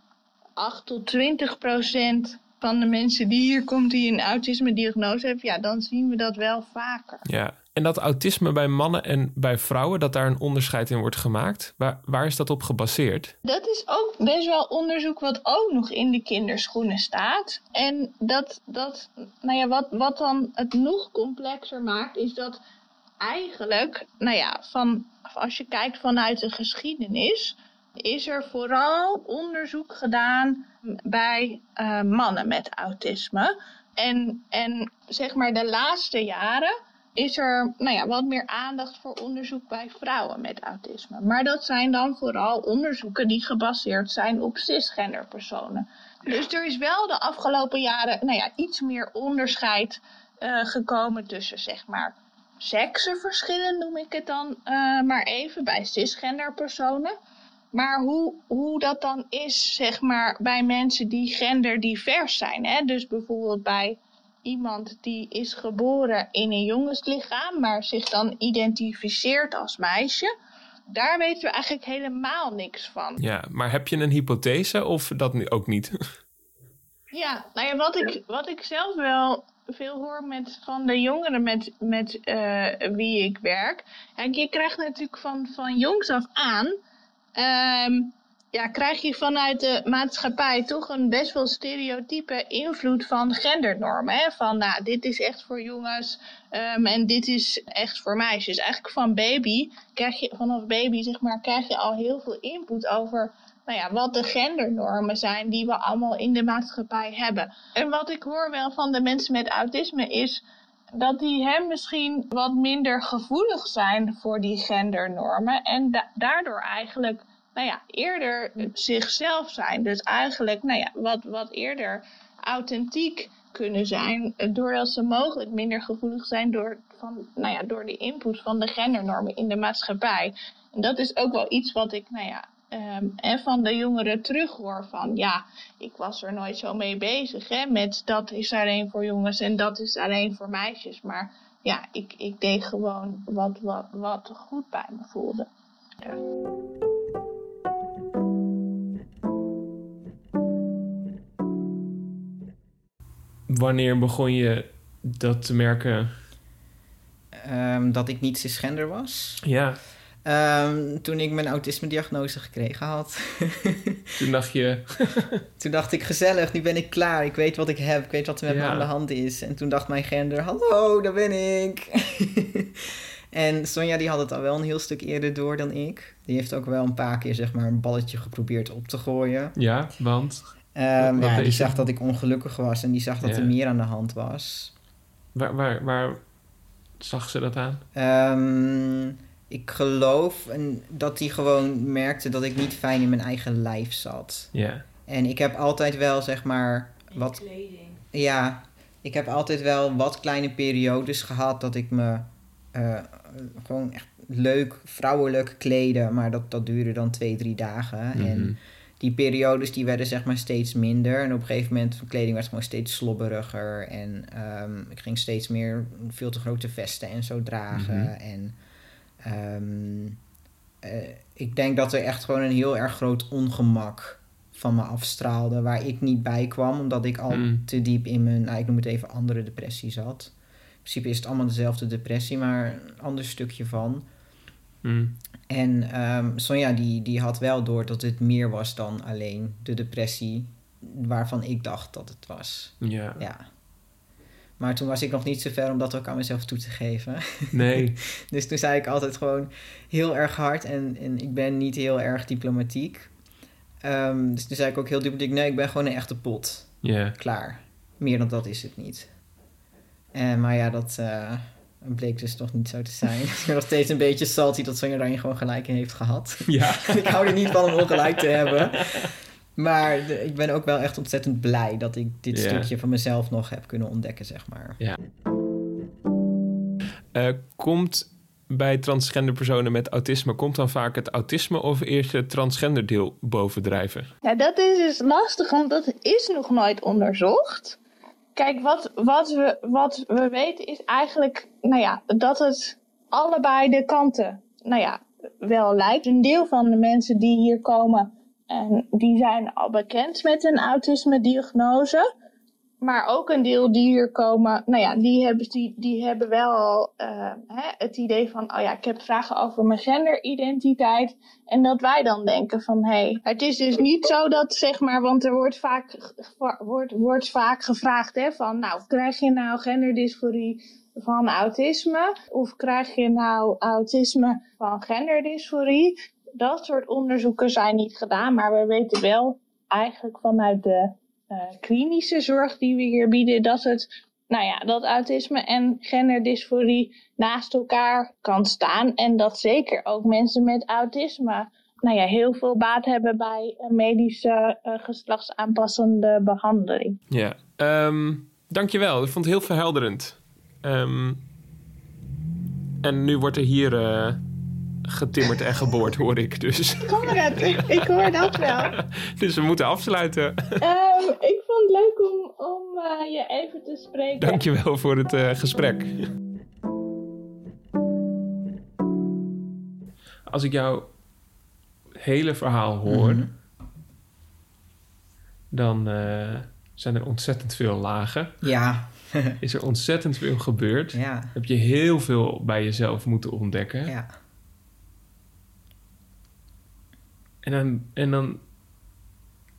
8 tot 20 procent van de mensen die hier komt die een autisme-diagnose hebben, ja, dan zien we dat wel vaker. Ja, en dat autisme bij mannen en bij vrouwen, dat daar een onderscheid in wordt gemaakt, waar, waar is dat op gebaseerd? Dat is ook best wel onderzoek wat ook nog in de kinderschoenen staat. En dat, dat nou ja, wat, wat dan het nog complexer maakt, is dat eigenlijk, nou ja, van, als je kijkt vanuit de geschiedenis, is er vooral onderzoek gedaan bij uh, mannen met autisme. En, en zeg maar de laatste jaren is er nou ja, wat meer aandacht voor onderzoek bij vrouwen met autisme. Maar dat zijn dan vooral onderzoeken die gebaseerd zijn op cisgender personen. Dus er is wel de afgelopen jaren nou ja, iets meer onderscheid uh, gekomen tussen zeg maar seksenverschillen, noem ik het dan uh, maar even, bij cisgender personen. Maar hoe, hoe dat dan is, zeg maar, bij mensen die genderdivers zijn. Hè? Dus bijvoorbeeld bij iemand die is geboren in een jongenslichaam, maar zich dan identificeert als meisje. Daar weten we eigenlijk helemaal niks van. Ja, maar heb je een hypothese of dat ook niet? Ja, nou ja, wat ik, wat ik zelf wel veel hoor met, van de jongeren met, met uh, wie ik werk. En je krijgt natuurlijk van, van jongs af aan um, ja, krijg je vanuit de maatschappij toch een best wel stereotype invloed van gendernormen. Hè? Van, nou, dit is echt voor jongens um, en dit is echt voor meisjes. Eigenlijk van baby, krijg je, vanaf baby zeg maar, krijg je al heel veel input over nou ja, wat de gendernormen zijn die we allemaal in de maatschappij hebben. En wat ik hoor wel van de mensen met autisme is dat die hem misschien wat minder gevoelig zijn voor die gendernormen en daardoor eigenlijk nou ja, eerder zichzelf zijn. Dus eigenlijk nou ja, wat, wat eerder authentiek kunnen zijn, doordat ze mogelijk minder gevoelig zijn door, van, nou ja, door de input van de gendernormen in de maatschappij. En dat is ook wel iets wat ik nou ja, Um, en van de jongeren terughoor van ja, ik was er nooit zo mee bezig hè, met dat is alleen voor jongens en dat is alleen voor meisjes. Maar ja, ik, ik deed gewoon wat, wat, wat goed bij me voelde. Ja. Wanneer begon je dat te merken? Um, dat ik niet cisgender was? Ja. Um, toen ik mijn autisme-diagnose gekregen had. toen dacht je... toen dacht ik, gezellig, nu ben ik klaar. Ik weet wat ik heb, ik weet wat er met ja. me aan de hand is. En toen dacht mijn gender, hallo, daar ben ik. en Sonja die had het al wel een heel stuk eerder door dan ik. Die heeft ook wel een paar keer zeg maar een balletje geprobeerd op te gooien. Ja, want? Um, ja, die zag dat ik ongelukkig was en die zag dat ja. er meer aan de hand was. Waar, waar, waar zag ze dat aan? Ehm, ik geloof en dat hij gewoon merkte dat ik niet fijn in mijn eigen lijf zat. Ja. En ik heb altijd wel, zeg maar, wat... kleding. Ja, ik heb altijd wel wat kleine periodes gehad dat ik me eh, gewoon echt leuk vrouwelijk kleden. Maar dat, dat duurde dan twee, drie dagen. Mhm. En die periodes die werden zeg maar steeds minder. En op een gegeven moment, mijn kleding werd gewoon steeds slobberiger. En ehm, ik ging steeds meer veel te grote vesten en zo dragen. Mhm. En ehm, eh, ik denk dat er echt gewoon een heel erg groot ongemak van me afstraalde. Waar ik niet bij kwam, omdat ik al Mm. te diep in mijn, nou, ik noem het even, andere depressie zat. In principe is het allemaal dezelfde depressie, maar een ander stukje van. Mm. En ehm, Sonja die, die had wel door dat het meer was dan alleen de depressie waarvan ik dacht dat het was. Ja. Ja. Maar toen was ik nog niet zo ver om dat ook aan mezelf toe te geven. Nee. Dus toen zei ik altijd gewoon heel erg hard en, en ik ben niet heel erg diplomatiek. Ehm, dus toen zei ik ook heel diplomatiek, nee, ik ben gewoon een echte pot. Ja. Klaar. Meer dan dat is het niet. En, maar ja, dat eh, bleek dus toch niet zo te zijn. ik ben nog steeds een beetje salty dat Sonja daarin gewoon gelijk in heeft gehad. Ja. ik hou er niet van om ongelijk te hebben. Maar de- ik ben ook wel echt ontzettend blij dat ik dit Ja. stukje van mezelf nog heb kunnen ontdekken, zeg maar. Eh, komt bij transgender personen met autisme, komt dan vaak het autisme of eerst het transgender deel bovendrijven? Ja, dat is dus lastig, want dat is nog nooit onderzocht. Kijk, wat, wat, we, wat we weten is eigenlijk, nou ja, dat het allebei de kanten, nou ja, wel lijkt. Een deel van de mensen die hier komen, en die zijn al bekend met een autisme-diagnose. Maar ook een deel die hier komen, nou ja, die hebben, die, die hebben wel eh, het idee van, oh ja, ik heb vragen over mijn genderidentiteit. En dat wij dan denken van, hé, hey, het is dus niet zo dat, zeg maar, want er wordt vaak, wordt, wordt vaak gevraagd, hè, van, nou, krijg je nou genderdysforie van autisme? Of krijg je nou autisme van genderdysforie? Dat soort onderzoeken zijn niet gedaan, maar we weten wel eigenlijk vanuit de eh, klinische zorg die we hier bieden, dat het, nou ja, dat autisme en genderdysforie naast elkaar kan staan. En dat zeker ook mensen met autisme, nou ja, heel veel baat hebben bij een medische eh, geslachtsaanpassende behandeling. Ja. Ehm, dankjewel, ik vond het heel verhelderend. Ehm, en nu wordt er hier eh, getimmerd en geboord, hoor ik. Dus, Ik hoor het, ik hoor dat wel. dus we moeten afsluiten. Ehm, ik vond het leuk om, om eh, je even te spreken. Dankjewel voor het eh, gesprek. Als ik jouw hele verhaal hoor, Mhm. dan eh, zijn er ontzettend veel lagen. Ja, Is er ontzettend veel gebeurd. ja, Heb je heel veel bij jezelf moeten ontdekken. ja. En, dan, en dan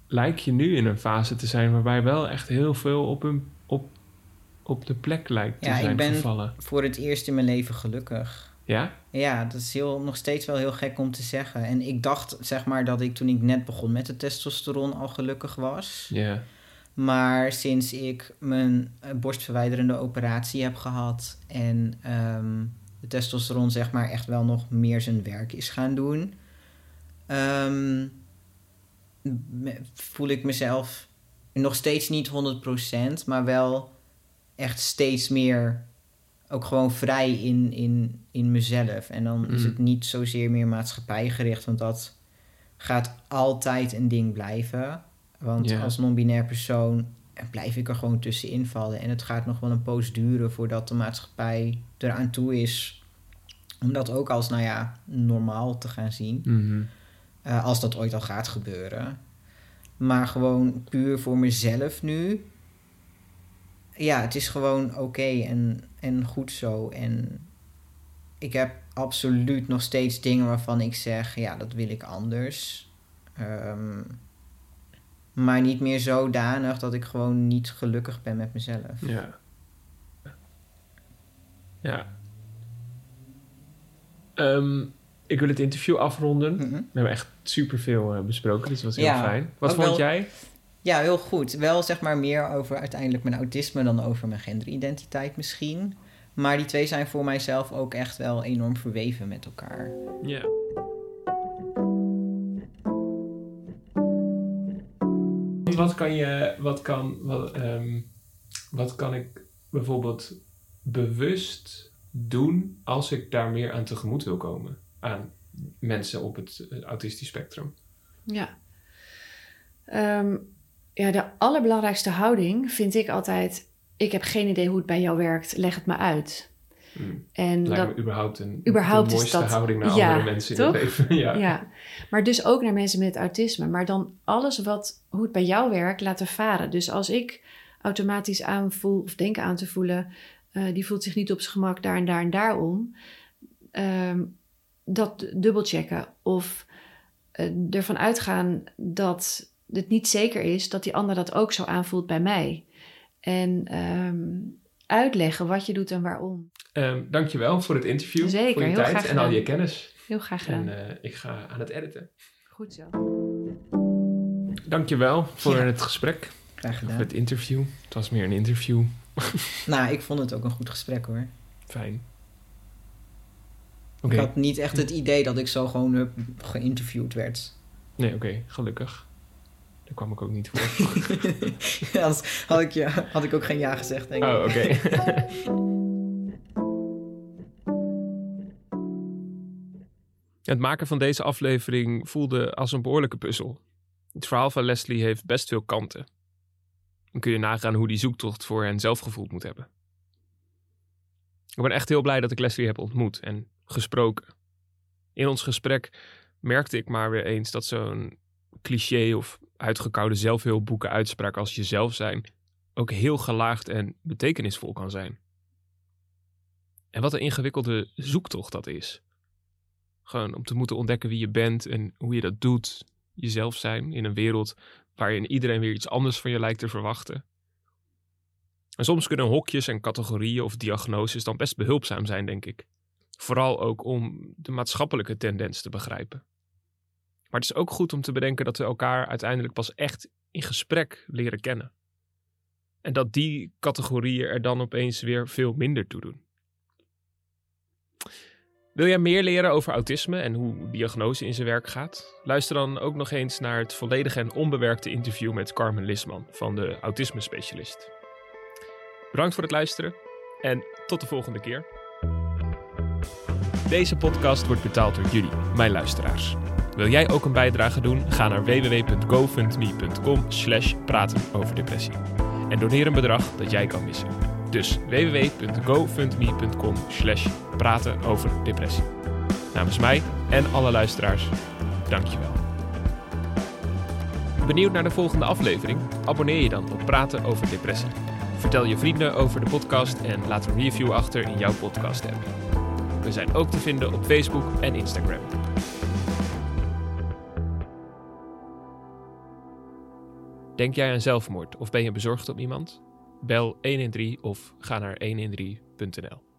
lijk je nu in een fase te zijn waarbij wel echt heel veel op, een, op, op de plek lijkt te Ja, ik zijn ben- gevallen. Voor het eerst in mijn leven gelukkig. Ja? Ja, dat is heel, nog steeds wel heel gek om te zeggen. En ik dacht, zeg maar, dat ik toen ik net begon met de testosteron al gelukkig was. Ja. Maar sinds ik mijn eh, borstverwijderende operatie heb gehad en ehm, de testosteron zeg maar echt wel nog meer zijn werk is gaan doen, ehm, voel ik mezelf nog steeds niet 100%, maar wel echt steeds meer ook gewoon vrij in, in, in mezelf. En dan is Mm. het niet zozeer meer maatschappijgericht, want dat gaat altijd een ding blijven. Want als non-binair persoon blijf ik er gewoon tussenin vallen. En het gaat nog wel een poos duren voordat de maatschappij eraan toe is om dat ook als, nou ja, normaal te gaan zien. Mhm. Eh, als dat ooit al gaat gebeuren. Maar gewoon puur voor mezelf nu. Ja, het is gewoon oké en, en goed zo. En ik heb absoluut nog steeds dingen waarvan ik zeg: ja, dat wil ik anders. Ehm, maar niet meer zodanig dat ik gewoon niet gelukkig ben met mezelf. Ja. Ja. Ehm, ik wil het interview afronden. Mhm. We hebben echt superveel eh besproken, dus dat was heel Ja, fijn. Wat vond wel- jij? Ja, heel goed. Wel zeg maar meer over uiteindelijk mijn autisme dan over mijn genderidentiteit misschien. Maar die twee zijn voor mijzelf ook echt wel enorm verweven met elkaar. Ja. Wat kan je, wat kan, wat, ehm, wat kan ik bijvoorbeeld bewust doen als ik daar meer aan tegemoet wil komen? Aan mensen op het autistisch spectrum. Ja. Ehm, ja, de allerbelangrijkste houding vind ik altijd... ik heb geen idee hoe het bij jou werkt, leg het me uit. Hmm. En Lijkt dat, me überhaupt een überhaupt de is mooiste dat- houding naar ja, andere mensen in het leven. ja. ja. Maar dus ook naar mensen met autisme. Maar dan alles wat, hoe het bij jou werkt, laten varen. Dus als ik automatisch aanvoel of denk aan te voelen... eh, die voelt zich niet op zijn gemak daar en daar en daarom... ehm, dat dubbelchecken. Of eh, ervan uitgaan dat het niet zeker is dat die ander dat ook zo aanvoelt bij mij. En ehm, uitleggen wat je doet en waarom. Ehm, dankjewel voor het interview. Zeker, voor je heel tijd graag en al je kennis. Heel graag gedaan. En eh, ik ga aan het editen. Goed zo. Dankjewel voor Ja. het gesprek. Graag Of gedaan. het interview. Het was meer een interview. Nou, ik vond het ook een goed gesprek hoor. Fijn. Ik had niet echt het idee dat ik zo gewoon geïnterviewd werd. Nee, oké. Gelukkig. Daar kwam ik ook niet voor. Anders had ik, ja, had ik ook geen ja gezegd, denk ik. Oh, oké. Het maken van deze aflevering voelde als een behoorlijke puzzel. Het verhaal van Leslie heeft best veel kanten. Dan kun je nagaan hoe die zoektocht voor hen zelf gevoeld moet hebben. Ik ben echt heel blij dat ik Leslie heb ontmoet en gesproken. In ons gesprek merkte ik maar weer eens dat zo'n cliché of uitgekoude zelfhulpboeken uitspraak als jezelf zijn ook heel gelaagd en betekenisvol kan zijn. En wat een ingewikkelde zoektocht dat is. Gewoon om te moeten ontdekken wie je bent en hoe je dat doet. Jezelf zijn in een wereld waarin iedereen weer iets anders van je lijkt te verwachten. En soms kunnen hokjes en categorieën of diagnoses dan best behulpzaam zijn, denk ik. Vooral ook om de maatschappelijke tendens te begrijpen. Maar het is ook goed om te bedenken dat we elkaar uiteindelijk pas echt in gesprek leren kennen. En dat die categorieën er dan opeens weer veel minder toe doen. Wil jij meer leren over autisme en hoe diagnose in zijn werk gaat? Luister dan ook nog eens naar het volledige en onbewerkte interview met Carmen Lisman van de autisme specialist. Bedankt voor het luisteren en tot de volgende keer. Deze podcast wordt betaald door jullie, mijn luisteraars. Wil jij ook een bijdrage doen? Ga naar www.gofundme.com slash praten over depressie. En doneer een bedrag dat jij kan missen. Dus www.gofundme.com slash praten over depressie. Namens mij en alle luisteraars, dankjewel. Benieuwd naar de volgende aflevering? Abonneer je dan op Praten over Depressie. Vertel je vrienden over de podcast en laat een review achter in jouw podcast app. We zijn ook te vinden op Facebook en Instagram. Denk jij aan zelfmoord of ben je bezorgd op iemand? Bel 113 of ga naar 113.nl.